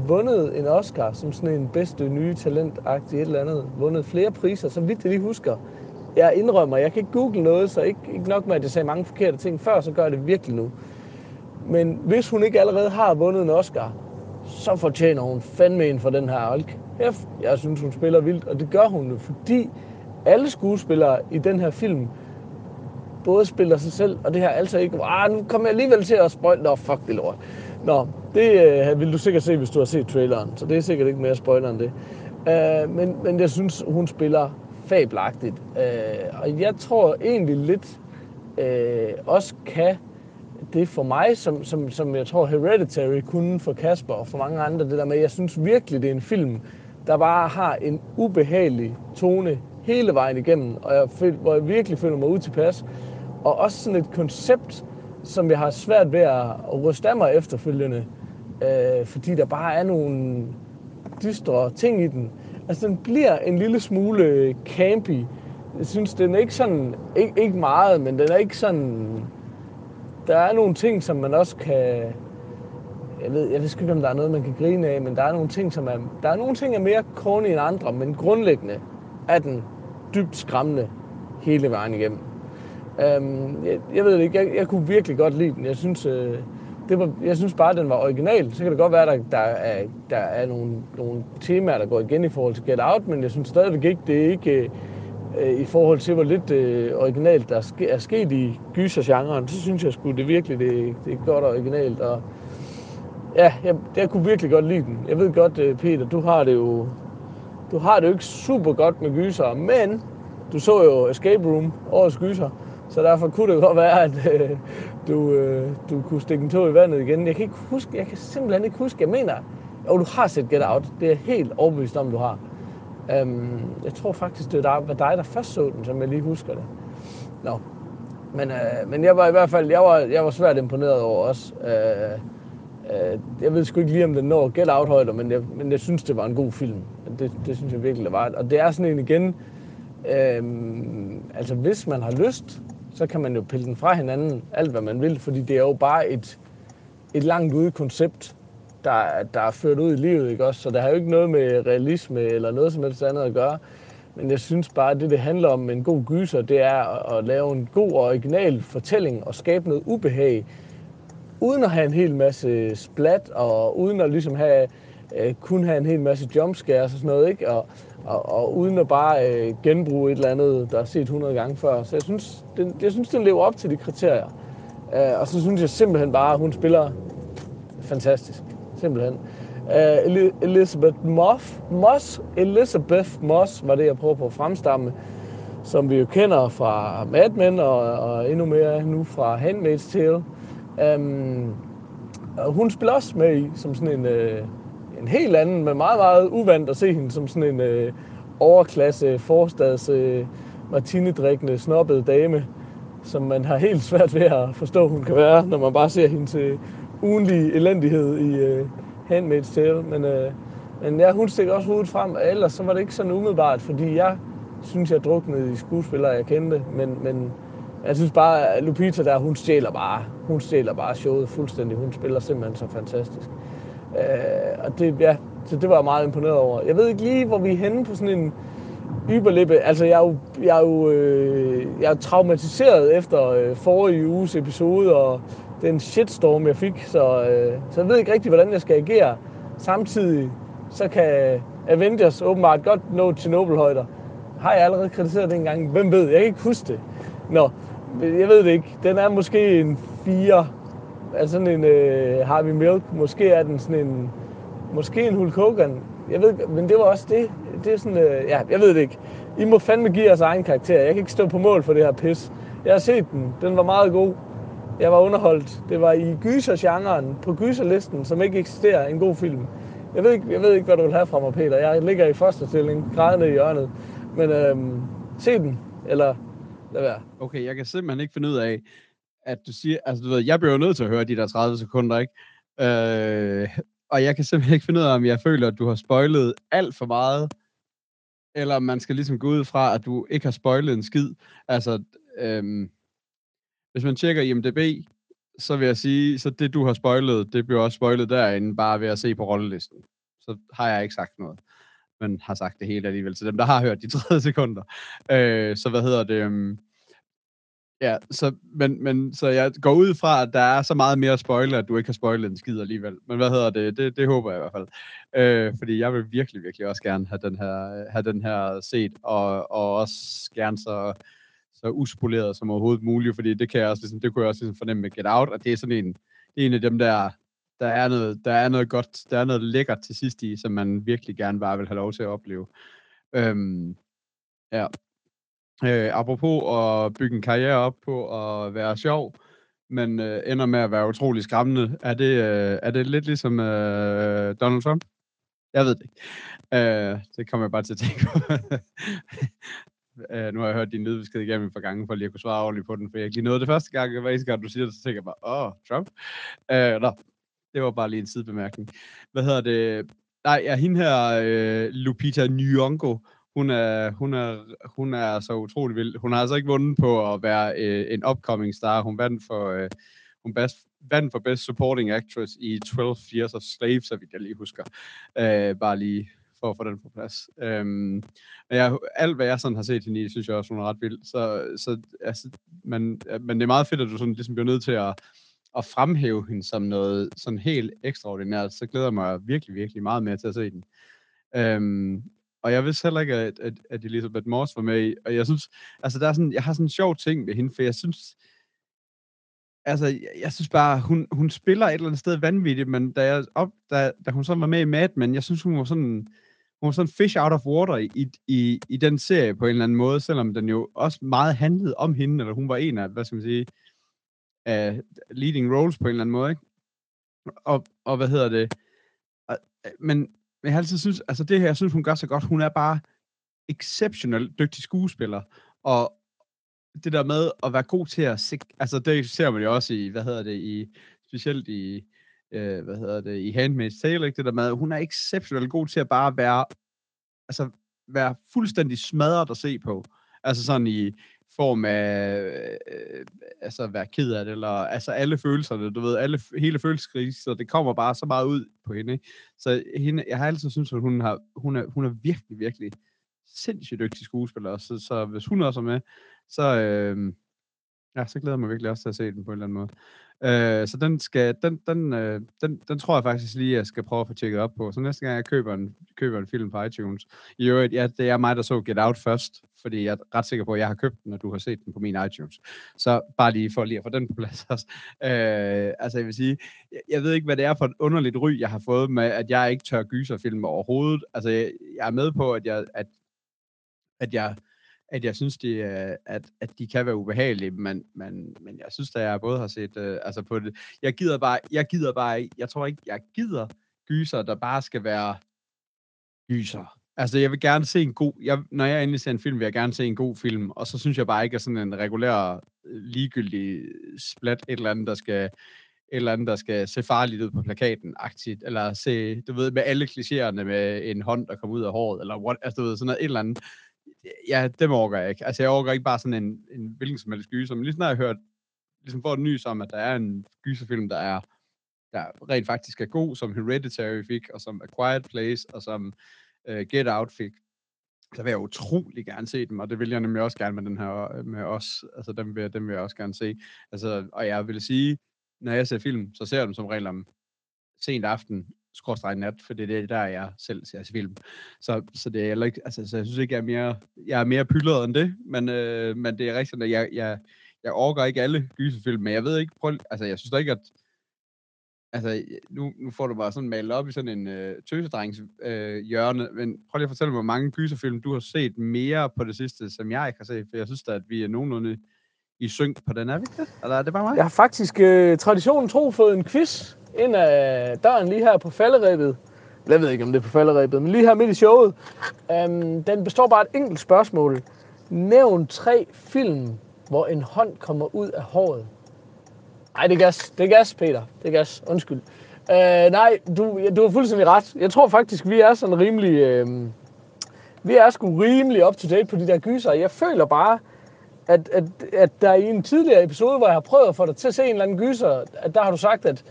vundet en Oscar som sådan en bedste nye talent et eller andet. Vundet flere priser, så vidt jeg lige husker jeg indrømmer, jeg kan ikke google noget, så ikke, ikke nok med, at jeg sagde mange forkerte ting før, så gør jeg det virkelig nu. Men hvis hun ikke allerede har vundet en Oscar, så fortjener hun fandme en for den her Alk. Jeg, jeg synes, hun spiller vildt, og det gør hun jo, fordi alle skuespillere i den her film både spiller sig selv, og det her altså ikke, ah, nu kommer jeg alligevel til at spoil, nå, fuck det lort. Nå, det øh, vil du sikkert se, hvis du har set traileren, så det er sikkert ikke mere spoiler end det. Øh, men, men jeg synes, hun spiller fabelagtigt. Øh, og jeg tror egentlig lidt øh, også kan det for mig, som, som, som jeg tror Hereditary kunne for Kasper og for mange andre, det der med, jeg synes virkelig, det er en film, der bare har en ubehagelig tone hele vejen igennem, og jeg føl, hvor jeg virkelig føler mig ud til pas. og også sådan et koncept, som jeg har svært ved at, at ryste af mig efterfølgende, øh, fordi der bare er nogle dystre ting i den. Altså, den bliver en lille smule campy. Jeg synes, den er ikke sådan, ikke, ikke meget, men den er ikke sådan, der er nogle ting, som man også kan, jeg ved, jeg ved ikke, om der er noget, man kan grine af, men der er nogle ting, som er, der er nogle ting, er mere corny end andre, men grundlæggende er den dybt skræmmende hele vejen igennem. Øhm, jeg, jeg ved det ikke, jeg, jeg kunne virkelig godt lide den. Jeg synes, øh, det var, jeg synes bare, at den var original. Så kan det godt være, at der, der er, der er nogle, nogle temaer, der går igen i forhold til Get Out, men jeg synes stadigvæk ikke, det er ikke øh, Øh, i forhold til, hvor lidt øh, originalt der er, sket i gysergenren, så synes jeg sgu, det virkelig det, det er godt originalt. Og, ja, jeg, jeg kunne virkelig godt lide den. Jeg ved godt, øh, Peter, du har det jo du har det jo ikke super godt med gyser, men du så jo Escape Room, årets gyser, så derfor kunne det godt være, at øh, du, øh, du kunne stikke en tog i vandet igen. Jeg kan, ikke huske, jeg kan simpelthen ikke huske, jeg mener, og du har set Get Out. Det er helt overbevist om, du har. Øhm, jeg tror faktisk, det var dig, der først så den, som jeg lige husker det. Nå. Men, øh, men jeg var i hvert fald, jeg var, jeg var svært imponeret over os. Øh, øh, jeg ved sgu ikke lige, om den når gæld Out højder, men jeg, men jeg synes, det var en god film. Det, det synes jeg virkelig, det var. Og det er sådan en igen, øh, altså hvis man har lyst, så kan man jo pille den fra hinanden, alt hvad man vil, fordi det er jo bare et, et langt ude koncept, der, der er ført ud i livet, ikke også? Så der har jo ikke noget med realisme eller noget som helst andet at gøre. Men jeg synes bare, at det, det handler om en god gyser, det er at, at lave en god og original fortælling og skabe noget ubehag, uden at have en hel masse splat, og uden at ligesom have, øh, kun have en hel masse jumpscares og sådan noget, ikke? Og, og, og uden at bare øh, genbruge et eller andet, der er set 100 gange før. Så jeg synes, den, jeg synes, den lever op til de kriterier. Øh, og så synes jeg simpelthen bare, at hun spiller fantastisk. Simpelthen. Uh, Elizabeth Moss, Moss, Elizabeth Moss var det, jeg prøver på at fremstamme, som vi jo kender fra Mad Men og, og endnu mere nu fra Handmaid's Tale. Um, og hun spiller også med i som sådan en, uh, en helt anden, men meget, meget uvandt at se hende som sådan en uh, overklasse, forstads, uh, martinedrikkende, snobbede dame, som man har helt svært ved at forstå, hun kan være, når man bare ser hende til ugenlige elendighed i uh, Handmaid's Tale. Men, uh, men ja, hun stikker også hovedet frem, og ellers så var det ikke sådan umiddelbart, fordi jeg synes, jeg druknede i skuespillere, jeg kendte, men, men jeg synes bare, at Lupita der, hun stjæler bare. Hun stjæler bare showet fuldstændig. Hun spiller simpelthen så fantastisk. Øh, og det, ja, så det var jeg meget imponeret over. Jeg ved ikke lige, hvor vi er henne på sådan en yberlippe. Altså, jeg er jo, jeg er jo øh, jeg er traumatiseret efter øh, forrige uges episode og den shitstorm, jeg fik. Så, øh, så jeg ved ikke rigtig, hvordan jeg skal agere. Samtidig så kan Avengers åbenbart godt nå Chernobyl-højder. Har jeg allerede kritiseret det engang? Hvem ved? Jeg kan ikke huske det. Nå, jeg ved det ikke. Den er måske en 4. Altså sådan en øh, Harvey Milk. Måske er den sådan en... Måske en Hulk Hogan. Jeg ved men det var også det. Det er sådan... Øh, ja, jeg ved det ikke. I må fandme give jeres egen karakter. Jeg kan ikke stå på mål for det her pis. Jeg har set den. Den var meget god. Jeg var underholdt. Det var i gysergenren, på gyserlisten, som ikke eksisterer, en god film. Jeg ved, ikke, jeg ved ikke, hvad du vil have fra mig, Peter. Jeg ligger i første stilling, grædende i hjørnet. Men øhm, se den, eller lad være. Okay, jeg kan simpelthen ikke finde ud af, at du siger, altså du ved, jeg bliver jo nødt til at høre de der 30 sekunder, ikke? Øh, og jeg kan simpelthen ikke finde ud af, om jeg føler, at du har spoilet alt for meget, eller om man skal ligesom gå ud fra, at du ikke har spoilet en skid. Altså, øhm, hvis man tjekker IMDb, så vil jeg sige, så det du har spoilet, det bliver også spoilet derinde, bare ved at se på rollelisten. Så har jeg ikke sagt noget, men har sagt det hele alligevel til dem, der har hørt de 30 sekunder. Øh, så hvad hedder det? Øhm, ja, så, men, men, så jeg går ud fra, at der er så meget mere spoiler, at du ikke har spoilet en skid alligevel. Men hvad hedder det? Det, det håber jeg i hvert fald. Øh, fordi jeg vil virkelig, virkelig også gerne have den her, have den her set, og, og også gerne så så uspoleret som overhovedet muligt, fordi det kan jeg også, ligesom, det kunne jeg også ligesom fornemme med Get Out, at det er sådan en, det er en af dem der, der er noget, der er noget godt, der er noget lækkert til sidst i, som man virkelig gerne bare vil have lov til at opleve. Øhm, ja. Øh, apropos at bygge en karriere op på at være sjov, men øh, ender med at være utrolig skræmmende, er det, øh, er det lidt ligesom øh, Donald Trump? Jeg ved det ikke. Øh, det kommer jeg bare til at tænke på. Uh, nu har jeg hørt din lydbesked igennem et par gange, for lige at kunne svare ordentligt på den, for jeg lige nåede det første gang, og hver eneste gang, du siger det, så tænker jeg bare, åh, oh, Trump. Uh, nå, det var bare lige en sidebemærkning. Hvad hedder det? Nej, ja, hende her, uh, Lupita Nyong'o, hun er, hun, er, hun er så utrolig vild. Hun har altså ikke vundet på at være uh, en upcoming star. Hun vandt for, uh, hun best, vandt for Best Supporting Actress i 12 Years of Slave, så vidt jeg lige husker. Uh, bare lige for at få den på plads. Øhm, jeg, alt, hvad jeg sådan har set hende i, synes jeg også, hun er ret vild. Så, så altså, man, men det er meget fedt, at du sådan ligesom bliver nødt til at, at fremhæve hende som noget sådan helt ekstraordinært. Så glæder jeg mig virkelig, virkelig meget mere til at se den. Øhm, og jeg vidste heller ikke, at, at, at Elisabeth Moss var med i. Og jeg synes, altså der er sådan, jeg har sådan en sjov ting med hende, for jeg synes, altså, jeg, jeg synes bare, hun, hun spiller et eller andet sted vanvittigt, men da, jeg op, da, da hun så var med i Mad Men, jeg synes, hun var sådan, hun var sådan fish out of water i, i, i den serie på en eller anden måde, selvom den jo også meget handlede om hende, eller hun var en af, hvad skal man sige, uh, leading roles på en eller anden måde, ikke? Og, og hvad hedder det? Og, men, men jeg har altid synes, altså det her, jeg synes, hun gør så godt, hun er bare exceptionelt dygtig skuespiller, og det der med at være god til at altså det ser man jo også i, hvad hedder det, i, specielt i, øh, hvad hedder det, i Handmaid's Tale, ikke? det der med, hun er exceptionelt god til at bare være, altså være fuldstændig smadret at se på. Altså sådan i form af, øh, altså at være ked af det, eller altså alle følelserne, du ved, alle, hele følelseskrisen, så det kommer bare så meget ud på hende. Ikke? Så hende, jeg har altid syntes, at hun, har, hun, er, hun er virkelig, virkelig sindssygt dygtig skuespiller, så, så hvis hun også er med, så, øh, ja, så glæder jeg mig virkelig også til at se den på en eller anden måde. Øh, så den, skal, den, den, øh, den, den tror jeg faktisk lige, jeg skal prøve at få tjekket op på. Så næste gang jeg køber en, køber en film på iTunes. I øvrigt, ja, det er mig, der så Get Out først, fordi jeg er ret sikker på, at jeg har købt den, og du har set den på min iTunes. Så bare lige for lige at få den på plads også. Øh, altså jeg vil sige, jeg, jeg ved ikke, hvad det er for et underligt ry, jeg har fået med, at jeg ikke tør gyserfilm overhovedet. Altså jeg, jeg er med på, at jeg, at, at jeg at jeg synes, det, er, at, at de kan være ubehagelige, men, men, men jeg synes, at jeg både har set uh, altså på det. Jeg gider bare, jeg gider bare, jeg tror ikke, jeg gider gyser, der bare skal være gyser. Altså, jeg vil gerne se en god, jeg, når jeg endelig ser en film, vil jeg gerne se en god film, og så synes jeg bare ikke, at sådan en regulær, øh, ligegyldig splat, et eller andet, der skal, et eller andet, der skal se farligt ud på plakaten, aktivt, eller se, du ved, med alle klichéerne med en hånd, der kommer ud af håret, eller what, altså, du ved, sådan noget, et eller andet ja, det overgår jeg ikke. Altså, jeg overgår ikke bare sådan en, en hvilken som helst gyser, men lige snart jeg har hørt, ligesom får et nys om, at der er en gyserfilm, der er der rent faktisk er god, som Hereditary fik, og som A Quiet Place, og som uh, Get Out fik, så vil jeg utrolig gerne se dem, og det vil jeg nemlig også gerne med den her, med os, altså dem vil, dem vil jeg også gerne se. Altså, og jeg vil sige, når jeg ser film, så ser jeg dem som regel om sent aften, skråstrej nat, for det er det, der jeg selv ser film. Så, så det er heller ikke, altså, så jeg synes ikke, jeg er mere, jeg er mere pyldret end det, men, øh, men det er rigtigt, at jeg, jeg, jeg overgår ikke alle gyserfilm, men jeg ved ikke, prøv, altså jeg synes da ikke, at altså, nu, nu får du bare sådan malet op i sådan en øh, tøsedrengs øh, hjørne, men prøv lige at fortælle mig, hvor mange gyserfilm du har set mere på det sidste, som jeg ikke har set, for jeg synes da, at vi er nogenlunde i synk på den, er vi det? Eller er det bare mig? Jeg har faktisk øh, traditionen tro fået en quiz ind af døren lige her på falderæbet. Jeg ved ikke, om det er på falderæbet, men lige her midt i showet. Um, den består bare af et enkelt spørgsmål. Nævn tre film, hvor en hånd kommer ud af håret. Nej, det er gas. Det er gas, Peter. Det er gas. Undskyld. Uh, nej, du, du har fuldstændig ret. Jeg tror faktisk, vi er sådan rimelig... Uh, vi er sgu rimelig up to date på de der gyser. Jeg føler bare, at, at, at der i en tidligere episode, hvor jeg har prøvet at få dig til at se en eller anden gyser, at der har du sagt, at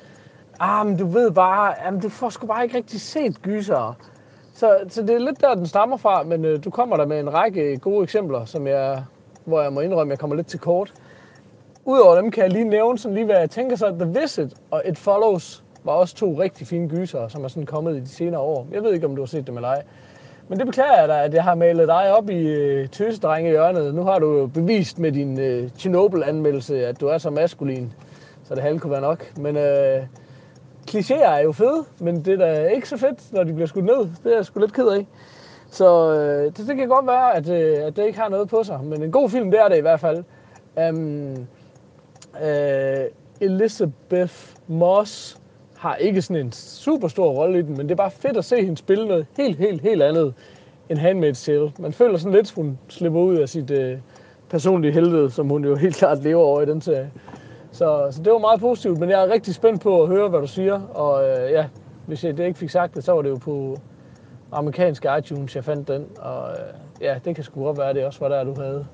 ah, men du ved bare, ah, jamen, du får sgu bare ikke rigtig set gyser. Så, så det er lidt der, den stammer fra, men øh, du kommer der med en række gode eksempler, som jeg, hvor jeg må indrømme, jeg kommer lidt til kort. Udover dem kan jeg lige nævne, sådan lige hvad jeg tænker så, The Visit og It Follows var også to rigtig fine gyser, som er sådan kommet i de senere år. Jeg ved ikke, om du har set dem eller ej. Men det beklager jeg dig, at jeg har malet dig op i øh, tøsedrenge hjørnet. Nu har du bevist med din øh, Chernobyl-anmeldelse, at du er så maskulin, så det halve kunne være nok. Men øh, klichéer er jo fede, men det er da ikke så fedt, når de bliver skudt ned. Det er jeg sgu lidt ked af. Så øh, det, det kan godt være, at, øh, at det ikke har noget på sig. Men en god film, det er det i hvert fald. Um, øh, Elizabeth Moss har ikke sådan en super stor rolle i den, men det er bare fedt at se hende spille noget helt, helt, helt andet en handmaid's tale. Man føler sådan lidt, hun slipper ud af sit øh, personlige helvede, som hun jo helt klart lever over i den serie. Så, så det var meget positivt, men jeg er rigtig spændt på at høre, hvad du siger. Og øh, ja, hvis jeg det ikke fik sagt det, så var det jo på amerikanske iTunes, jeg fandt den. Og øh, ja, det kan sgu godt være, det også var der, du havde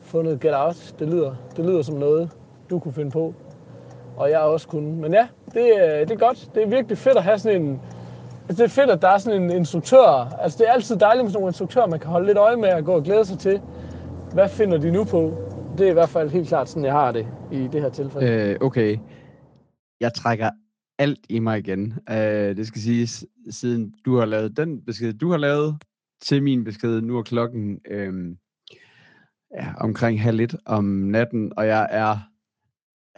fundet Get Out. Det lyder, det lyder som noget, du kunne finde på. Og jeg også kunne. Men ja, det, øh, det er godt. Det er virkelig fedt at have sådan en... Altså, det er fedt, at der er sådan en instruktør. Altså, det er altid dejligt med sådan nogle instruktører, man kan holde lidt øje med og gå og glæde sig til. Hvad finder de nu på? Det er i hvert fald helt klart sådan, jeg har det i det her tilfælde. Øh, okay. Jeg trækker alt i mig igen. Øh, det skal siges, siden du har lavet den besked, du har lavet til min besked. Nu er klokken øh, ja, omkring halv et om natten, og jeg er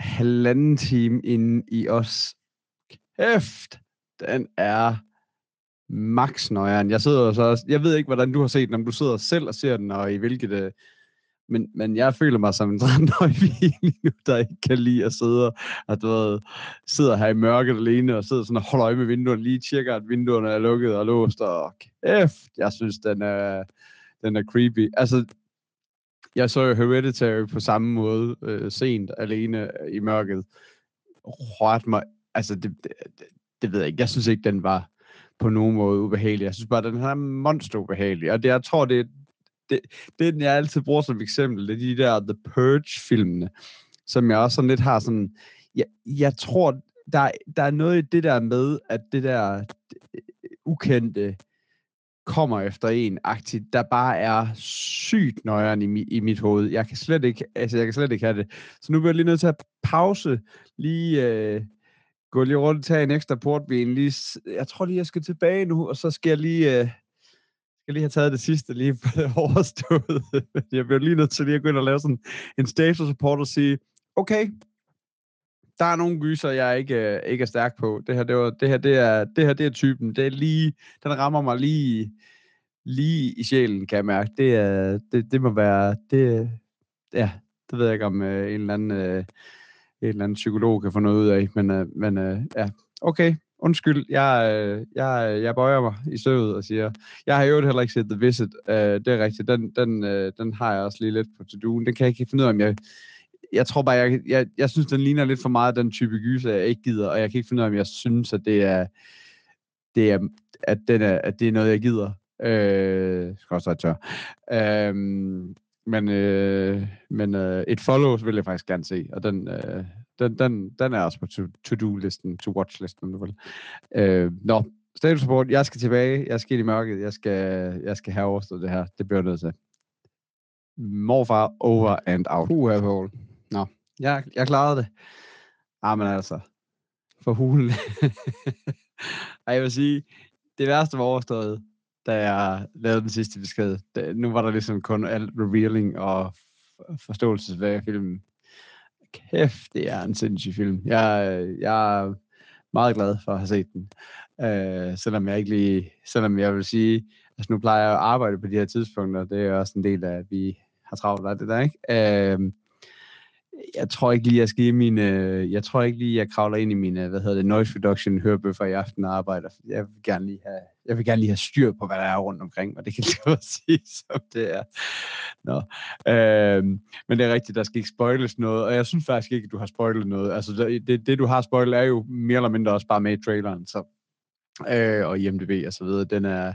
halvanden time inde i os. Kæft, den er max nøjeren. Jeg sidder så jeg ved ikke, hvordan du har set den, om du sidder selv og ser den, og i hvilket, øh, men, men jeg føler mig som en 13-årig lige nu, der ikke kan lide at sidde og du ved, sidder her i mørket alene, og sidder sådan og holder øje med vinduerne, lige tjekker, at vinduerne er lukket og låst, og kæft, jeg synes, den er, den er creepy. Altså, jeg så jo Hereditary på samme måde, øh, sent, alene øh, i mørket. Rørte mig, altså det, det, det, ved jeg ikke, jeg synes ikke, den var på nogen måde ubehagelig. Jeg synes bare, den er monster ubehagelig, og det, jeg tror, det, det, det, er den, jeg altid bruger som eksempel, det er de der The Purge-filmene, som jeg også sådan lidt har sådan, jeg, jeg tror, der, der er noget i det der med, at det der øh, ukendte, kommer efter en aktivt, der bare er sygt nøjeren i, mi, i mit hoved. Jeg kan slet ikke, altså jeg kan slet ikke have det. Så nu bliver jeg lige nødt til at pause, lige øh, gå lige rundt og tage en ekstra portvin. Lige, jeg tror lige, jeg skal tilbage nu, og så skal jeg lige, øh, skal lige have taget det sidste lige på det overstået. jeg bliver lige nødt til lige at gå ind og lave sådan en status report og sige, okay, der er nogle gyser, jeg ikke, øh, ikke er stærk på. Det her, det, var, det, her, det, er, det her, det er typen. Det er lige, den rammer mig lige, lige i sjælen, kan jeg mærke. Det, er, det, det må være, det, ja, det ved jeg ikke, om øh, en eller anden, øh, en eller anden psykolog kan få noget ud af, men, øh, men øh, ja, okay, undskyld, jeg, øh, jeg, øh, jeg bøjer mig i søvet og siger, jeg har jo heller ikke set The Visit, øh, det er rigtigt, den, den, øh, den har jeg også lige lidt på to-do'en, den kan jeg ikke finde ud af, om jeg jeg tror bare, jeg, jeg, jeg synes, den ligner lidt for meget den type gyser, jeg ikke gider, og jeg kan ikke finde ud af, om jeg synes, at det er, det er, at, den er, at det er noget, jeg gider. Øh, skal også være tør. Øh, men øh, men øh, et follow vil jeg faktisk gerne se, og den, øh, den, den, den er også på to-do-listen, to-watch-listen, du vil. Øh, nå, status report, jeg skal tilbage, jeg skal ind i mørket, jeg skal, jeg skal have overstået det her, det bliver nødt til. Morfar over and out. Uh, Paul. Nå, jeg, jeg klarede det. Ah, men altså, for hulen. Ej, jeg vil sige, det værste var overstået, da jeg lavede den sidste besked. Da, nu var der ligesom kun alt revealing og forståelsesværdig filmen. Kæft, det er en sindssyg film. Jeg, jeg er meget glad for at have set den. Øh, selvom jeg ikke lige, selvom jeg vil sige, altså nu plejer jeg at arbejde på de her tidspunkter, det er også en del af, at vi har travlt af det der, ikke? Øh, jeg tror ikke lige, jeg skal i mine, øh, jeg tror ikke lige, jeg kravler ind i mine, øh, hvad hedder det, noise reduction hørebøffer i aften og arbejder. Jeg vil gerne lige have, jeg vil gerne lige have styr på, hvad der er rundt omkring, og det kan jeg sige, som det er. Nå. Øhm, men det er rigtigt, der skal ikke spoiles noget, og jeg synes faktisk ikke, at du har spoilet noget. Altså, det, det, det du har spoilet, er jo mere eller mindre også bare med i traileren, så, øh, og IMDb og så videre. Den er,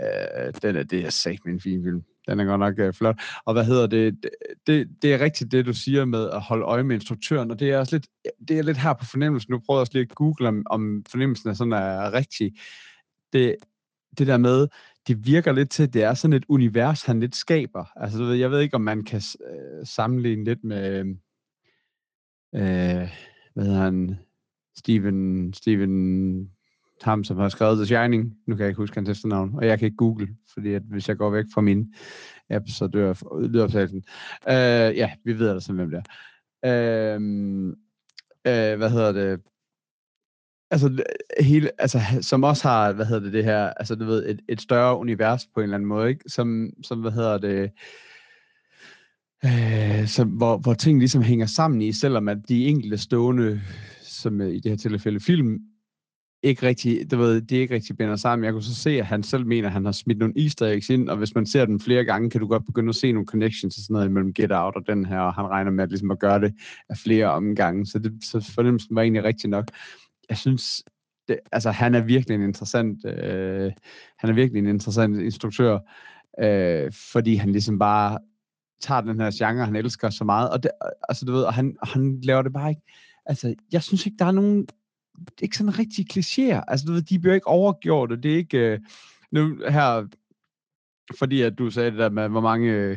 øh, den er, det jeg sagde med en fin film. Den er godt nok uh, flot. Og hvad hedder det? Det, det? det er rigtigt det, du siger med at holde øje med instruktøren, og det er også lidt, det er lidt her på fornemmelsen. Nu prøver jeg også lige at google, om, om fornemmelsen er sådan er rigtig. Det, det der med, det virker lidt til, at det er sådan et univers, han lidt skaber. Altså, du ved, jeg ved ikke, om man kan øh, sammenligne lidt med, øh, hvad hedder han, Steven, Steven ham, som har skrevet The Shining. Nu kan jeg ikke huske hans efternavn, og jeg kan ikke google, fordi at hvis jeg går væk fra min app, så dør lydoptagelsen. Øh, ja, vi ved altså, hvem det er. Øh, øh, hvad hedder det? Altså, hele, altså, som også har, hvad hedder det, det her, altså, du ved, et, et større univers på en eller anden måde, ikke? Som, som hvad hedder det, øh, som, hvor, hvor ting ligesom hænger sammen i, selvom at de enkelte stående, som i det her tilfælde film, ikke rigtig, du ved, det er ikke rigtig binder sammen. Jeg kunne så se, at han selv mener, at han har smidt nogle easter eggs ind, og hvis man ser den flere gange, kan du godt begynde at se nogle connections og sådan noget mellem Get Out og den her, og han regner med at, ligesom at gøre det af flere omgange, så, det, så fornemmelsen var egentlig rigtig nok. Jeg synes, det, altså han er virkelig en interessant, øh, han er virkelig en interessant instruktør, øh, fordi han ligesom bare tager den her genre, han elsker så meget, og det, altså du ved, og han, han laver det bare ikke, altså jeg synes ikke, der er nogen ikke sådan rigtig klichéer. Altså, du ved, de bliver ikke overgjort, og det er ikke... Øh, nu her, fordi at du sagde det der med, hvor mange... Øh,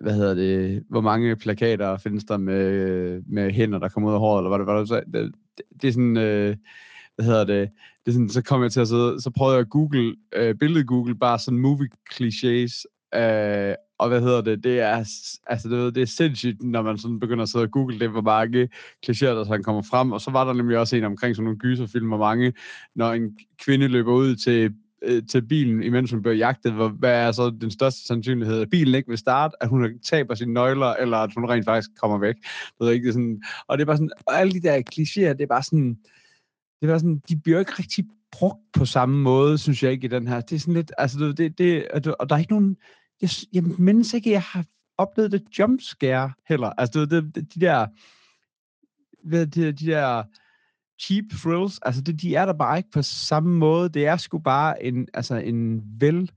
hvad hedder det, hvor mange plakater findes der med, med hænder, der kommer ud af håret, eller hvad det var, du sagde? Det, det, det er sådan, øh, hvad hedder det, det er sådan, så kom jeg til at sidde, så prøvede jeg at google, øh, billedet google, bare sådan movie clichés, øh, og hvad hedder det, det er, altså det, det er sindssygt, når man sådan begynder at sidde og google det, hvor mange klichéer, der sådan kommer frem, og så var der nemlig også en omkring sådan nogle gyserfilm, hvor mange, når en kvinde løber ud til øh, til bilen, imens hun bliver jagtet, hvor, hvad er så den største sandsynlighed, at bilen ikke vil starte, at hun taber sine nøgler, eller at hun rent faktisk kommer væk. Det er ikke, det er sådan, og det er bare sådan, og alle de der klichéer, det er bare sådan, det er sådan, de bliver ikke rigtig brugt på samme måde, synes jeg ikke, i den her. Det er sådan lidt, altså, det, det, og der er ikke nogen, jeg, jeg mindes ikke, at jeg har oplevet det jumpscare heller. Altså, det, det, det, de der, ved, de, de der cheap thrills, altså det, de er der bare ikke på samme måde. Det er sgu bare en, altså en vel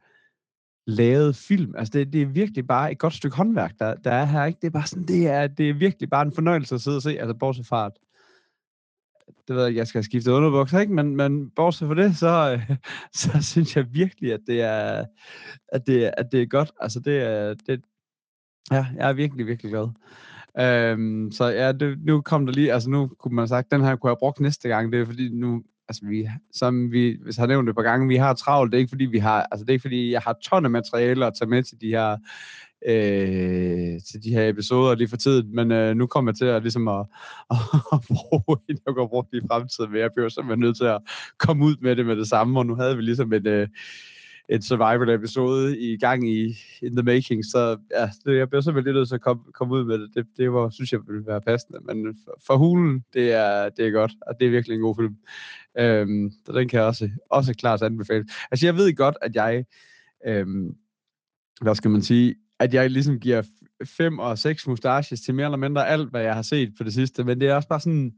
lavet film. Altså det, det er virkelig bare et godt stykke håndværk, der, der er her. Ikke? Det er bare sådan, det er, det er virkelig bare en fornøjelse at sidde og se, altså bortset fra, at det ved jeg jeg skal skifte underbukser, ikke? Men, men bortset fra det, så, så synes jeg virkelig, at det er, at det, at det er godt. Altså, det er, det, ja, jeg er virkelig, virkelig glad. Øhm, så ja, det, nu kom der lige, altså nu kunne man have sagt, den her kunne jeg brugt næste gang, det er fordi nu, altså vi, som vi hvis har nævnt det et par gange, vi har travlt, det er ikke fordi vi har, altså det er ikke fordi jeg har tonne materialer at tage med til de her øh, til de her episoder lige for tiden, men øh, nu kommer jeg til at, ligesom at, at, at bruge en, jeg går brugt i fremtiden, men jeg bliver simpelthen nødt til at komme ud med det med det samme, og nu havde vi ligesom et, øh, et survival-episode i gang i in the making, så ja, det, jeg bliver simpelthen lidt nødt til at komme, komme ud med det. Det, det var, synes jeg ville være passende, men for, for hulen, det er, det er godt, og det er virkelig en god film. Øhm, så den kan jeg også, også klart anbefale. Altså, jeg ved godt, at jeg, øhm, hvad skal man sige, at jeg ligesom giver fem og seks mustaches til mere eller mindre alt, hvad jeg har set på det sidste, men det er også bare sådan,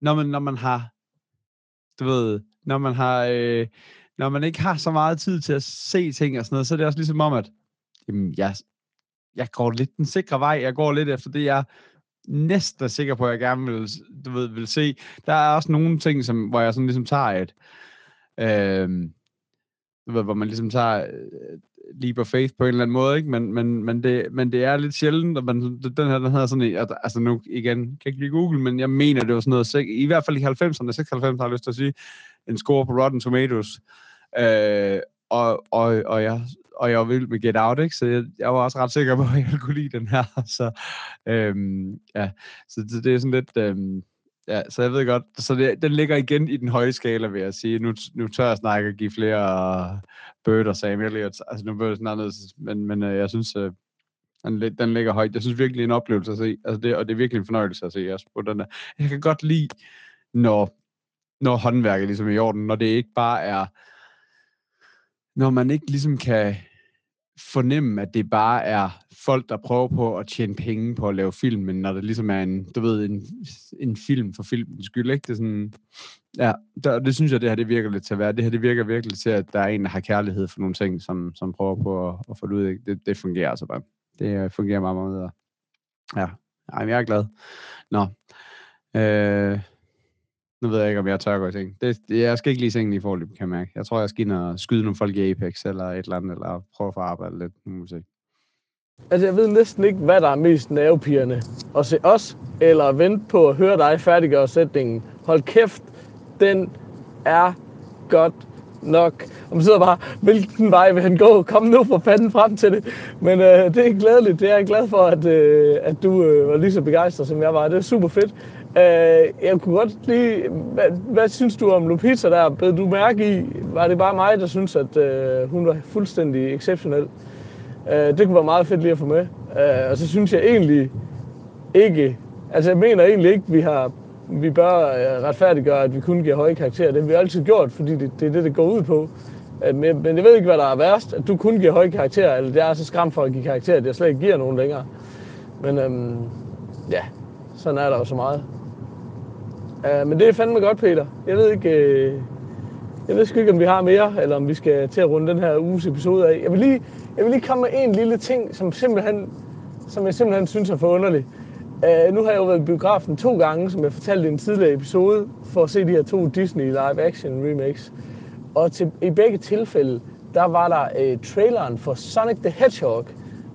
når man, når man har, du ved, når man har, øh, når man ikke har så meget tid til at se ting og sådan noget, så er det også ligesom om, at jamen, jeg, jeg går lidt den sikre vej, jeg går lidt efter det, jeg næsten er sikker på, at jeg gerne vil, du ved, vil se. Der er også nogle ting, som, hvor jeg sådan ligesom tager et, øh, du ved, hvor man ligesom tager øh, leap of faith på en eller anden måde, ikke? Men, men, men, det, men det er lidt sjældent, og man, den her, den hedder sådan, en, altså nu igen, kan ikke lige google, men jeg mener, det var sådan noget, i hvert fald i 90'erne, 96 har jeg lyst til at sige, en score på Rotten Tomatoes, øh, og, og, og, jeg, og jeg var vild med Get Out, ikke? så jeg, jeg var også ret sikker på, at jeg kunne lide den her, så øhm, ja, så det, det er sådan lidt, øhm, Ja, så jeg ved godt, så det, den ligger igen i den høje skala, vil jeg sige. Nu, nu tør jeg snakke og give flere øh, Bird og Sam Elliott. Altså nu bliver det sådan anderledes, men, men øh, jeg synes, øh, den, den ligger højt. Jeg synes virkelig, en oplevelse at se. Altså det, og det er virkelig en fornøjelse at se også på den der. Jeg kan godt lide, når, når håndværket ligesom er i orden, når det ikke bare er, når man ikke ligesom kan fornemme, at det bare er folk, der prøver på at tjene penge på at lave film, men når det ligesom er en, du ved, en, en film for filmens skyld, ikke? Det er sådan, ja, der, det synes jeg, det her, det virker lidt til at være. Det her, det virker virkelig til, at der er en, der har kærlighed for nogle ting, som, som prøver på at, at få det ud. Det, det fungerer altså bare. Det øh, fungerer meget, meget bedre. Ja, Ej, jeg er glad. Nå. Øh, nu ved jeg ikke, om jeg tør gå i seng. Det, det, jeg skal ikke lige i sengen i forhold kan jeg mærke. Jeg tror, jeg skal ind og skyde nogle folk i Apex eller et eller andet, eller prøve at få arbejde lidt. Nu må vi se. Altså, jeg ved næsten ikke, hvad der er mest nervepirrende. At se os, eller vente på at høre dig færdiggøre sætningen. Hold kæft, den er godt nok. Og man sidder bare, hvilken vej vil han gå? Kom nu for fanden frem til det. Men øh, det er glædeligt. Det er jeg glad for, at, øh, at du øh, var lige så begejstret, som jeg var. Det er super fedt. Øh, jeg kunne godt lige... Hvad, hvad synes du om Lupita der? Bed du mærke i? Var det bare mig, der synes, at øh, hun var fuldstændig exceptionel? Øh, det kunne være meget fedt lige at få med. Øh, og så synes jeg egentlig ikke... Altså jeg mener egentlig ikke, vi har vi bør øh, retfærdiggøre, at vi kun giver høje karakterer. Det har vi altid gjort, fordi det, det er det, det går ud på. Øh, men, men jeg ved ikke, hvad der er værst, at du kun giver høje karakterer, eller det er så skræmt for at give karakterer, at jeg slet ikke giver nogen længere. Men øhm, ja, sådan er der jo så meget. Uh, men det er fandme godt, Peter. Jeg ved ikke, øh, jeg ved sgu ikke, om vi har mere, eller om vi skal til at runde den her uges episode af. Jeg vil lige, jeg vil lige komme med en lille ting, som, simpelthen, som jeg simpelthen synes er for underlig. Uh, øh, nu har jeg jo været i biografen to gange, som jeg fortalte i en tidligere episode, for at se de her to Disney live-action remakes. Og til, i begge tilfælde, der var der uh, traileren for Sonic the Hedgehog,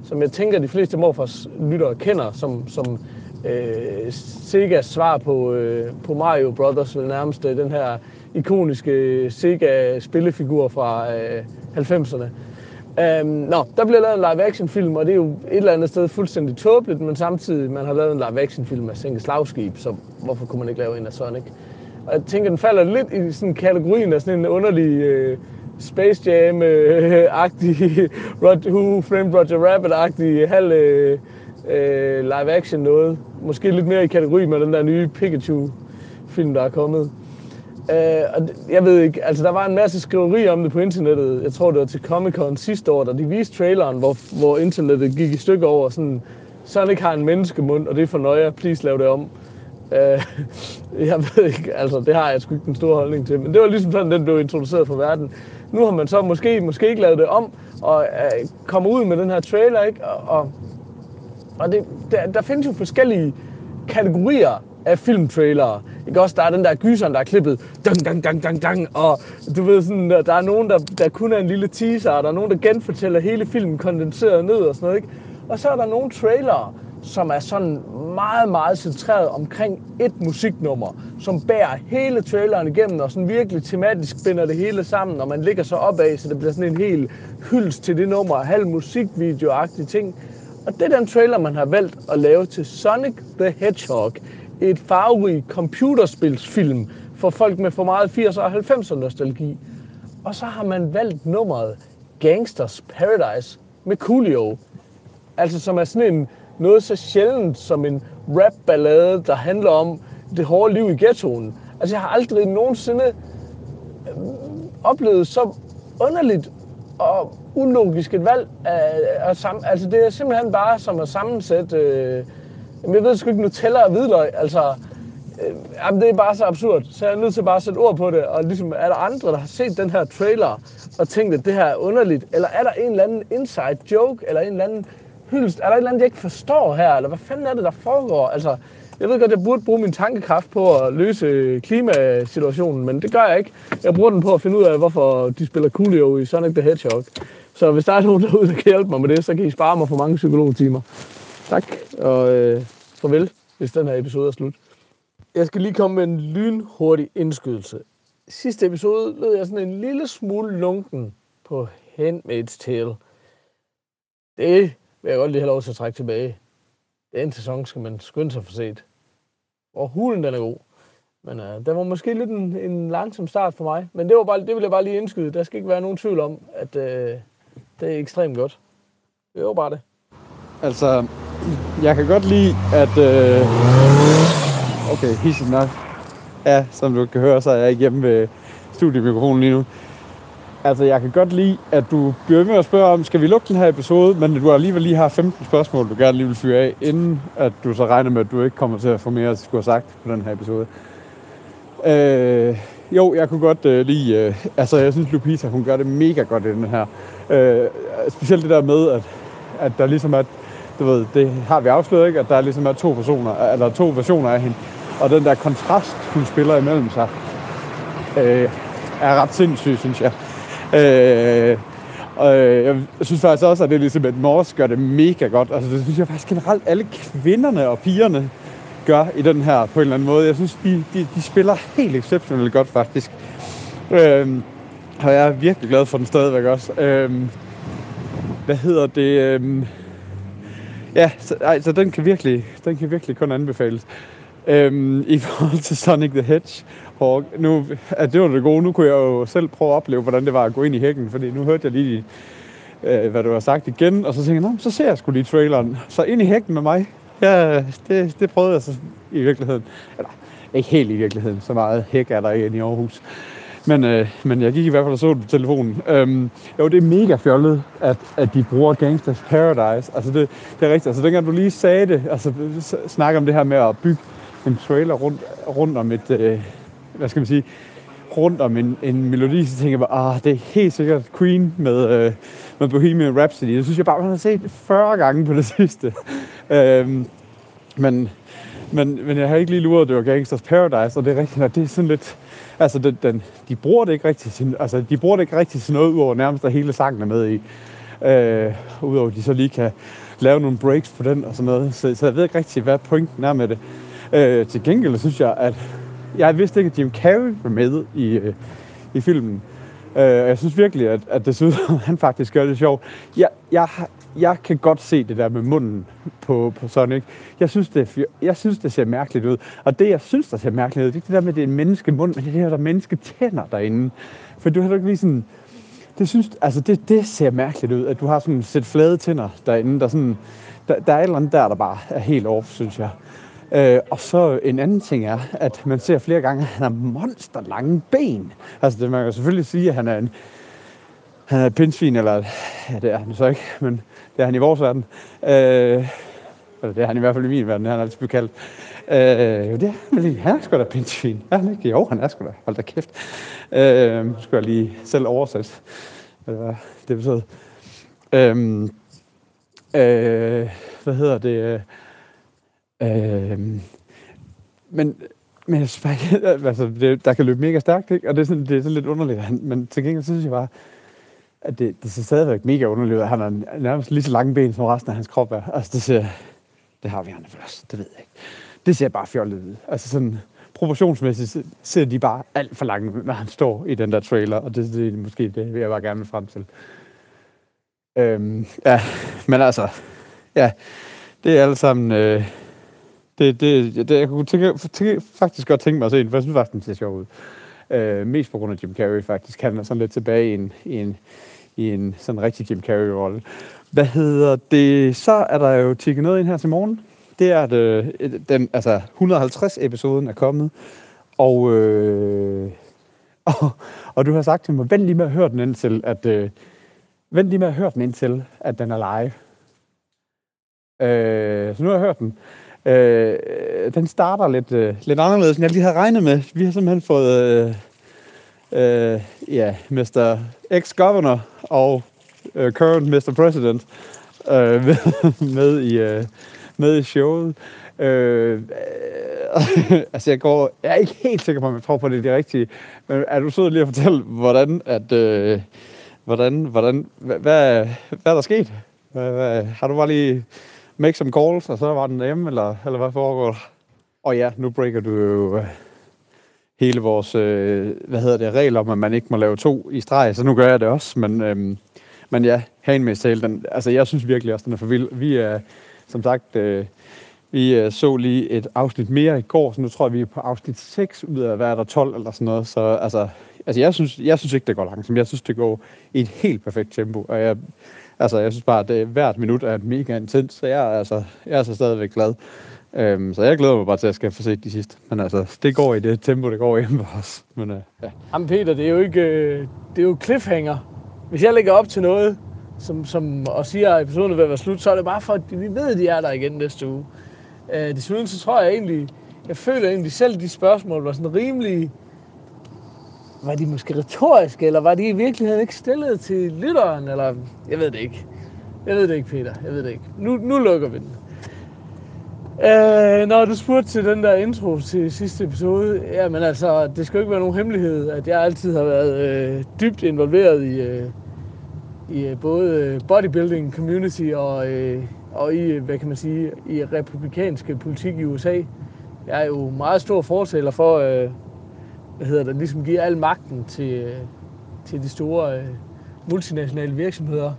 som jeg tænker, de fleste morfars lyttere kender, som, som øh, Segas svar på, øh, på Mario Brothers, vel nærmest øh, den her ikoniske Sega-spillefigur fra øh, 90'erne. Um, øhm, nå, der bliver lavet en live-action-film, og det er jo et eller andet sted fuldstændig tåbeligt, men samtidig man har lavet en live-action-film af Sænke Slagskib, så hvorfor kunne man ikke lave en af Sonic? Og jeg tænker, den falder lidt i sådan kategorien af sådan en underlig uh, Space Jam-agtig, uh, Who Framed Roger Rabbit-agtig halv uh, øh, live-action noget. Måske lidt mere i kategori med den der nye Pikachu-film, der er kommet. Øh, og jeg ved ikke, altså der var en masse skriveri om det på internettet. Jeg tror, det var til Comic Con sidste år, da de viste traileren, hvor, hvor internettet gik i stykker over sådan, sådan ikke har en menneskemund, og det er for nøje, please lav det om. Øh, jeg ved ikke, altså det har jeg sgu ikke den store holdning til, men det var ligesom sådan, den blev introduceret for verden. Nu har man så måske, måske ikke lavet det om, og øh, kommer ud med den her trailer, ikke? Og, og, og det, der, der findes jo forskellige kategorier af filmtrailere. Ikke også, der er den der gyseren, der er klippet, dang, dang, dang, dang, dang, og du ved sådan, der er nogen, der, der kun er en lille teaser, og der er nogen, der genfortæller hele filmen kondenseret ned og sådan noget, ikke? Og så er der nogle trailere, som er sådan meget, meget centreret omkring et musiknummer, som bærer hele traileren igennem, og sådan virkelig tematisk binder det hele sammen, og man ligger så opad, så det bliver sådan en hel hyldst til det nummer, halv musikvideo ting. Og det er den trailer, man har valgt at lave til Sonic the Hedgehog, et farverigt computerspilsfilm for folk med for meget 80'er og 90'er nostalgi. Og så har man valgt nummeret Gangsters Paradise med Coolio. Altså som er sådan en, noget så sjældent som en rap-ballade, der handler om det hårde liv i ghettoen. Altså jeg har aldrig nogensinde øh, oplevet så underligt og ulogisk et valg. Af, af, altså det er simpelthen bare som at sammensætte øh, jeg ved sgu ikke, Nutella og hvidløg, altså... Øh, jamen, det er bare så absurd. Så jeg er nødt til bare at sætte ord på det. Og ligesom, er der andre, der har set den her trailer og tænkt, at det her er underligt? Eller er der en eller anden inside joke, eller en eller anden hyldest? Er der et eller andet, jeg ikke forstår her? Eller hvad fanden er det, der foregår? Altså, jeg ved godt, jeg burde bruge min tankekraft på at løse klimasituationen, men det gør jeg ikke. Jeg bruger den på at finde ud af, hvorfor de spiller Coolio i Sonic the Hedgehog. Så hvis der er nogen derude, der kan hjælpe mig med det, så kan I spare mig for mange psykologtimer. Tak, og øh, farvel, hvis den her episode er slut. Jeg skal lige komme med en lynhurtig indskydelse. Sidste episode lød jeg sådan en lille smule lunken på Handmaid's Tale. Det vil jeg godt lige have lov til at trække tilbage. Den sæson skal man skynde sig for set. Og hulen den er god. Men øh, den var måske lidt en, en langsom start for mig. Men det, var bare, det ville jeg bare lige indskyde. Der skal ikke være nogen tvivl om, at øh, det er ekstremt godt. Det var bare det. Altså, jeg kan godt lide, at... Øh... Okay, hissigt nok. Ja, som du kan høre, så er jeg ikke hjemme ved studiemikrofonen lige nu. Altså, jeg kan godt lide, at du bliver med at spørge om, skal vi lukke den her episode, men du alligevel lige har 15 spørgsmål, du gerne lige vil fyre af, inden at du så regner med, at du ikke kommer til at få mere at skulle have sagt på den her episode. Øh, jo, jeg kunne godt øh, lide, øh, altså jeg synes, Lupita, hun gør det mega godt i den her. Øh, specielt det der med, at, at der ligesom er du ved, det har vi afsløret, ikke? at der ligesom er to personer, eller to versioner af hende. Og den der kontrast, hun spiller imellem sig, øh, er ret sindssyg, synes jeg. Øh, og øh, jeg synes faktisk også, at det ligesom, at Morse gør det mega godt. Altså, det synes jeg faktisk generelt, alle kvinderne og pigerne gør i den her på en eller anden måde. Jeg synes, de, de, de spiller helt exceptionelt godt, faktisk. Øh, og jeg er virkelig glad for den stadigvæk også. Øh, hvad hedder det? Øh, Ja, så, ej, så den, kan virkelig, den kan virkelig kun anbefales. Øhm, I forhold til Sonic the og nu, at det var det gode, nu kunne jeg jo selv prøve at opleve, hvordan det var at gå ind i hækken, fordi nu hørte jeg lige, øh, hvad du har sagt igen, og så tænkte jeg, så ser jeg sgu lige traileren. Så ind i hækken med mig, ja, det, det prøvede jeg så i virkeligheden. Eller, Ikke helt i virkeligheden, så meget hæk er der ikke i Aarhus. Men, øh, men jeg gik i hvert fald og så det på telefonen. Øhm, jo, det er mega fjollet, at, at de bruger Gangsters Paradise. Altså, det, det er rigtigt. Altså, dengang du lige sagde det, altså, snakker om det her med at bygge en trailer rundt, rundt om et, øh, hvad skal man sige, rundt om en, en melodi, så tænker jeg bare, ah, det er helt sikkert Queen med, øh, med Bohemian Rhapsody. Det synes jeg bare, man har set 40 gange på det sidste. øhm, men, men, men jeg har ikke lige luret, at det var Gangsters Paradise, og det er rigtigt, at det er sådan lidt... Altså, den, den, de bruger det ikke rigtig til, altså, de bruger det ikke rigtig til noget, udover nærmest at hele sangen er med i. Øh, udover at de så lige kan lave nogle breaks på den og sådan noget. Så, så jeg ved ikke rigtig, hvad pointen er med det. Øh, til gengæld synes jeg, at jeg vidste ikke, at Jim Carrey var med i, øh, i filmen. Øh, jeg synes virkelig, at, at det synes, han faktisk gør det sjovt. Jeg, jeg, jeg kan godt se det der med munden på, på Sonic. Jeg synes, det, jeg synes, det ser mærkeligt ud. Og det, jeg synes, der ser mærkeligt ud, det er det der med, at det er en menneskemund, men det er det der mennesketænder derinde. For du har ikke lige sådan... Det, synes, altså det, det ser mærkeligt ud, at du har sådan et sæt flade tænder derinde. Der, sådan, der, der er et eller andet der, der bare er helt off, synes jeg. Øh, og så en anden ting er, at man ser flere gange, at han har monsterlange ben. Altså det, man kan selvfølgelig sige, at han er en han er et pindsvin, eller ja, det er han så ikke, men det er han i vores verden. Øh, eller det er han i hvert fald i min verden, det har han altid blevet kaldt. Øh, jo, det er han lige. Han er sgu da pindsvin. Er han ikke? Jo, han er sgu da. Hold da kæft. Øh, skulle jeg lige selv oversætte, hvad det betyder. Øh, øh, hvad hedder det? Øh, men, men jeg synes altså, det, der kan løbe mega stærkt, ikke? og det er, sådan, det er sådan lidt underligt. Men til gengæld synes jeg bare, at det, det ser stadigvæk mega underligt ud. Han har nærmest lige så lange ben, som resten af hans krop er. Altså, det ser... Det har vi andre for os, det ved jeg ikke. Det ser bare fjollet ud. Altså sådan, proportionsmæssigt ser de bare alt for langt, når han står i den der trailer, og det, det er måske det, vil jeg bare gerne frem til. Øhm, ja, men altså, ja, det er alle sammen, øh, det, det, det, jeg kunne tænke, tænke, faktisk godt tænke mig at se den, for jeg synes faktisk, den ser sjov ud. Øh, mest på grund af Jim Carrey faktisk. Han er sådan lidt tilbage i en, i en, i en sådan rigtig Jim Carrey-rolle. Hvad hedder det? Så er der jo tikket noget ind her til morgen. Det er, at øh, den, altså 150 episoden er kommet, og, øh, og, og du har sagt til mig, vent lige med at høre den indtil, at, øh, vent lige med at høre den indtil, at den er live. Øh, så nu har jeg hørt den. Øh, den starter lidt, øh, lidt anderledes, end jeg lige havde regnet med. Vi har simpelthen fået øh, øh, ja, Mr. Ex-Governor og øh, current Mr. President øh, med, med, i, øh, med i showet. Øh, øh, altså jeg går, jeg er ikke helt sikker på, om jeg tror på, det er det rigtige. Men er du sød lige at fortælle, hvordan, at, øh, hvordan, hvordan, hvad, hvad, hvad er der sket? Hvad, hvad, har du bare lige make some calls, og så var den hjemme, eller, eller hvad foregår Og ja, nu breaker du jo øh, hele vores, øh, hvad hedder det, regel om, at man ikke må lave to i streg, så nu gør jeg det også, men, øhm, men ja, Handmaid's Tale, den, altså jeg synes virkelig også, den er for vild. Vi er, som sagt, øh, vi øh, så lige et afsnit mere i går, så nu tror jeg, vi er på afsnit 6 ud af, hvad er der 12 eller sådan noget, så altså, altså jeg, synes, jeg synes ikke, det går langsomt. Jeg synes, det går i et helt perfekt tempo, og jeg, altså, jeg synes bare, at det, hvert minut er mega intens, så jeg, altså, jeg er så stadigvæk glad. Øhm, så jeg glæder mig bare til, at jeg skal få set de sidste. Men altså, det går i det tempo, det går hjemme for os. Men, øh, ja. Jamen Peter, det er jo ikke, øh, det er jo cliffhanger. Hvis jeg lægger op til noget, som, som, og siger, at episoden vil være slut, så er det bare for, at vi ved, at de er der igen næste uge. Øh, desuden så tror jeg egentlig, jeg føler egentlig selv, de spørgsmål var sådan rimelig, var de måske retoriske, eller var de i virkeligheden ikke stillet til lytteren, eller jeg ved det ikke. Jeg ved det ikke, Peter. Jeg ved det ikke. Nu, nu lukker vi den. Øh, når du spurgte til den der intro til sidste episode, jamen altså, det skal jo ikke være nogen hemmelighed, at jeg altid har været øh, dybt involveret i, øh, i øh, både bodybuilding community og, øh, og i, øh, hvad kan man sige, i republikanske politik i USA. Jeg er jo meget stor fortæller for, øh, hvad hedder det, ligesom giver al magten til, til de store øh, multinationale virksomheder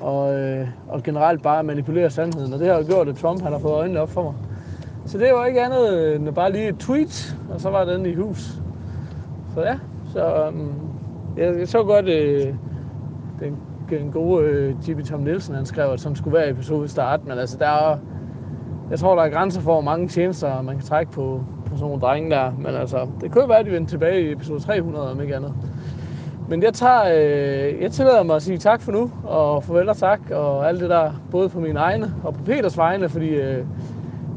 og, øh, og generelt bare manipulere sandheden. Og det har jo gjort, at Trump han har fået øjnene op for mig. Så det var ikke andet end bare lige et tweet, og så var den i hus. Så ja, så um, jeg, jeg så godt øh, den, den gode øh, Jimmy Tom Nielsen, han skrev, at som skulle være episode start, men altså der er, jeg tror, der er grænser for, hvor mange tjenester man kan trække på sådan nogle drenge der. Men altså, det kunne være, at de vendte tilbage i episode 300, om ikke andet. Men jeg, tager, øh, jeg tillader mig at sige tak for nu, og farvel og tak, og alt det der, både på mine egne og på Peters vegne, fordi øh,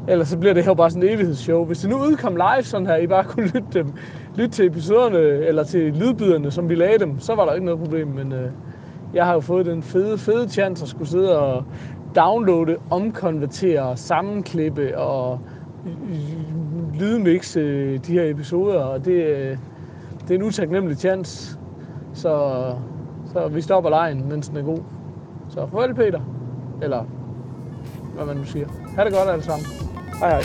ellers så bliver det her bare sådan et evighedsshow. Hvis det nu udkom live sådan her, I bare kunne lytte, dem, lytte til episoderne, eller til lydbyderne, som vi lagde dem, så var der ikke noget problem, men øh, jeg har jo fået den fede, fede chance at skulle sidde og downloade, omkonvertere, sammenklippe og lydmix øh, de her episoder, og det, øh, det er en utaknemmelig chance. Så, så vi stopper lejen, mens den er god. Så farvel Peter. Eller hvad man nu siger. Ha' det godt alle sammen. Hej hej.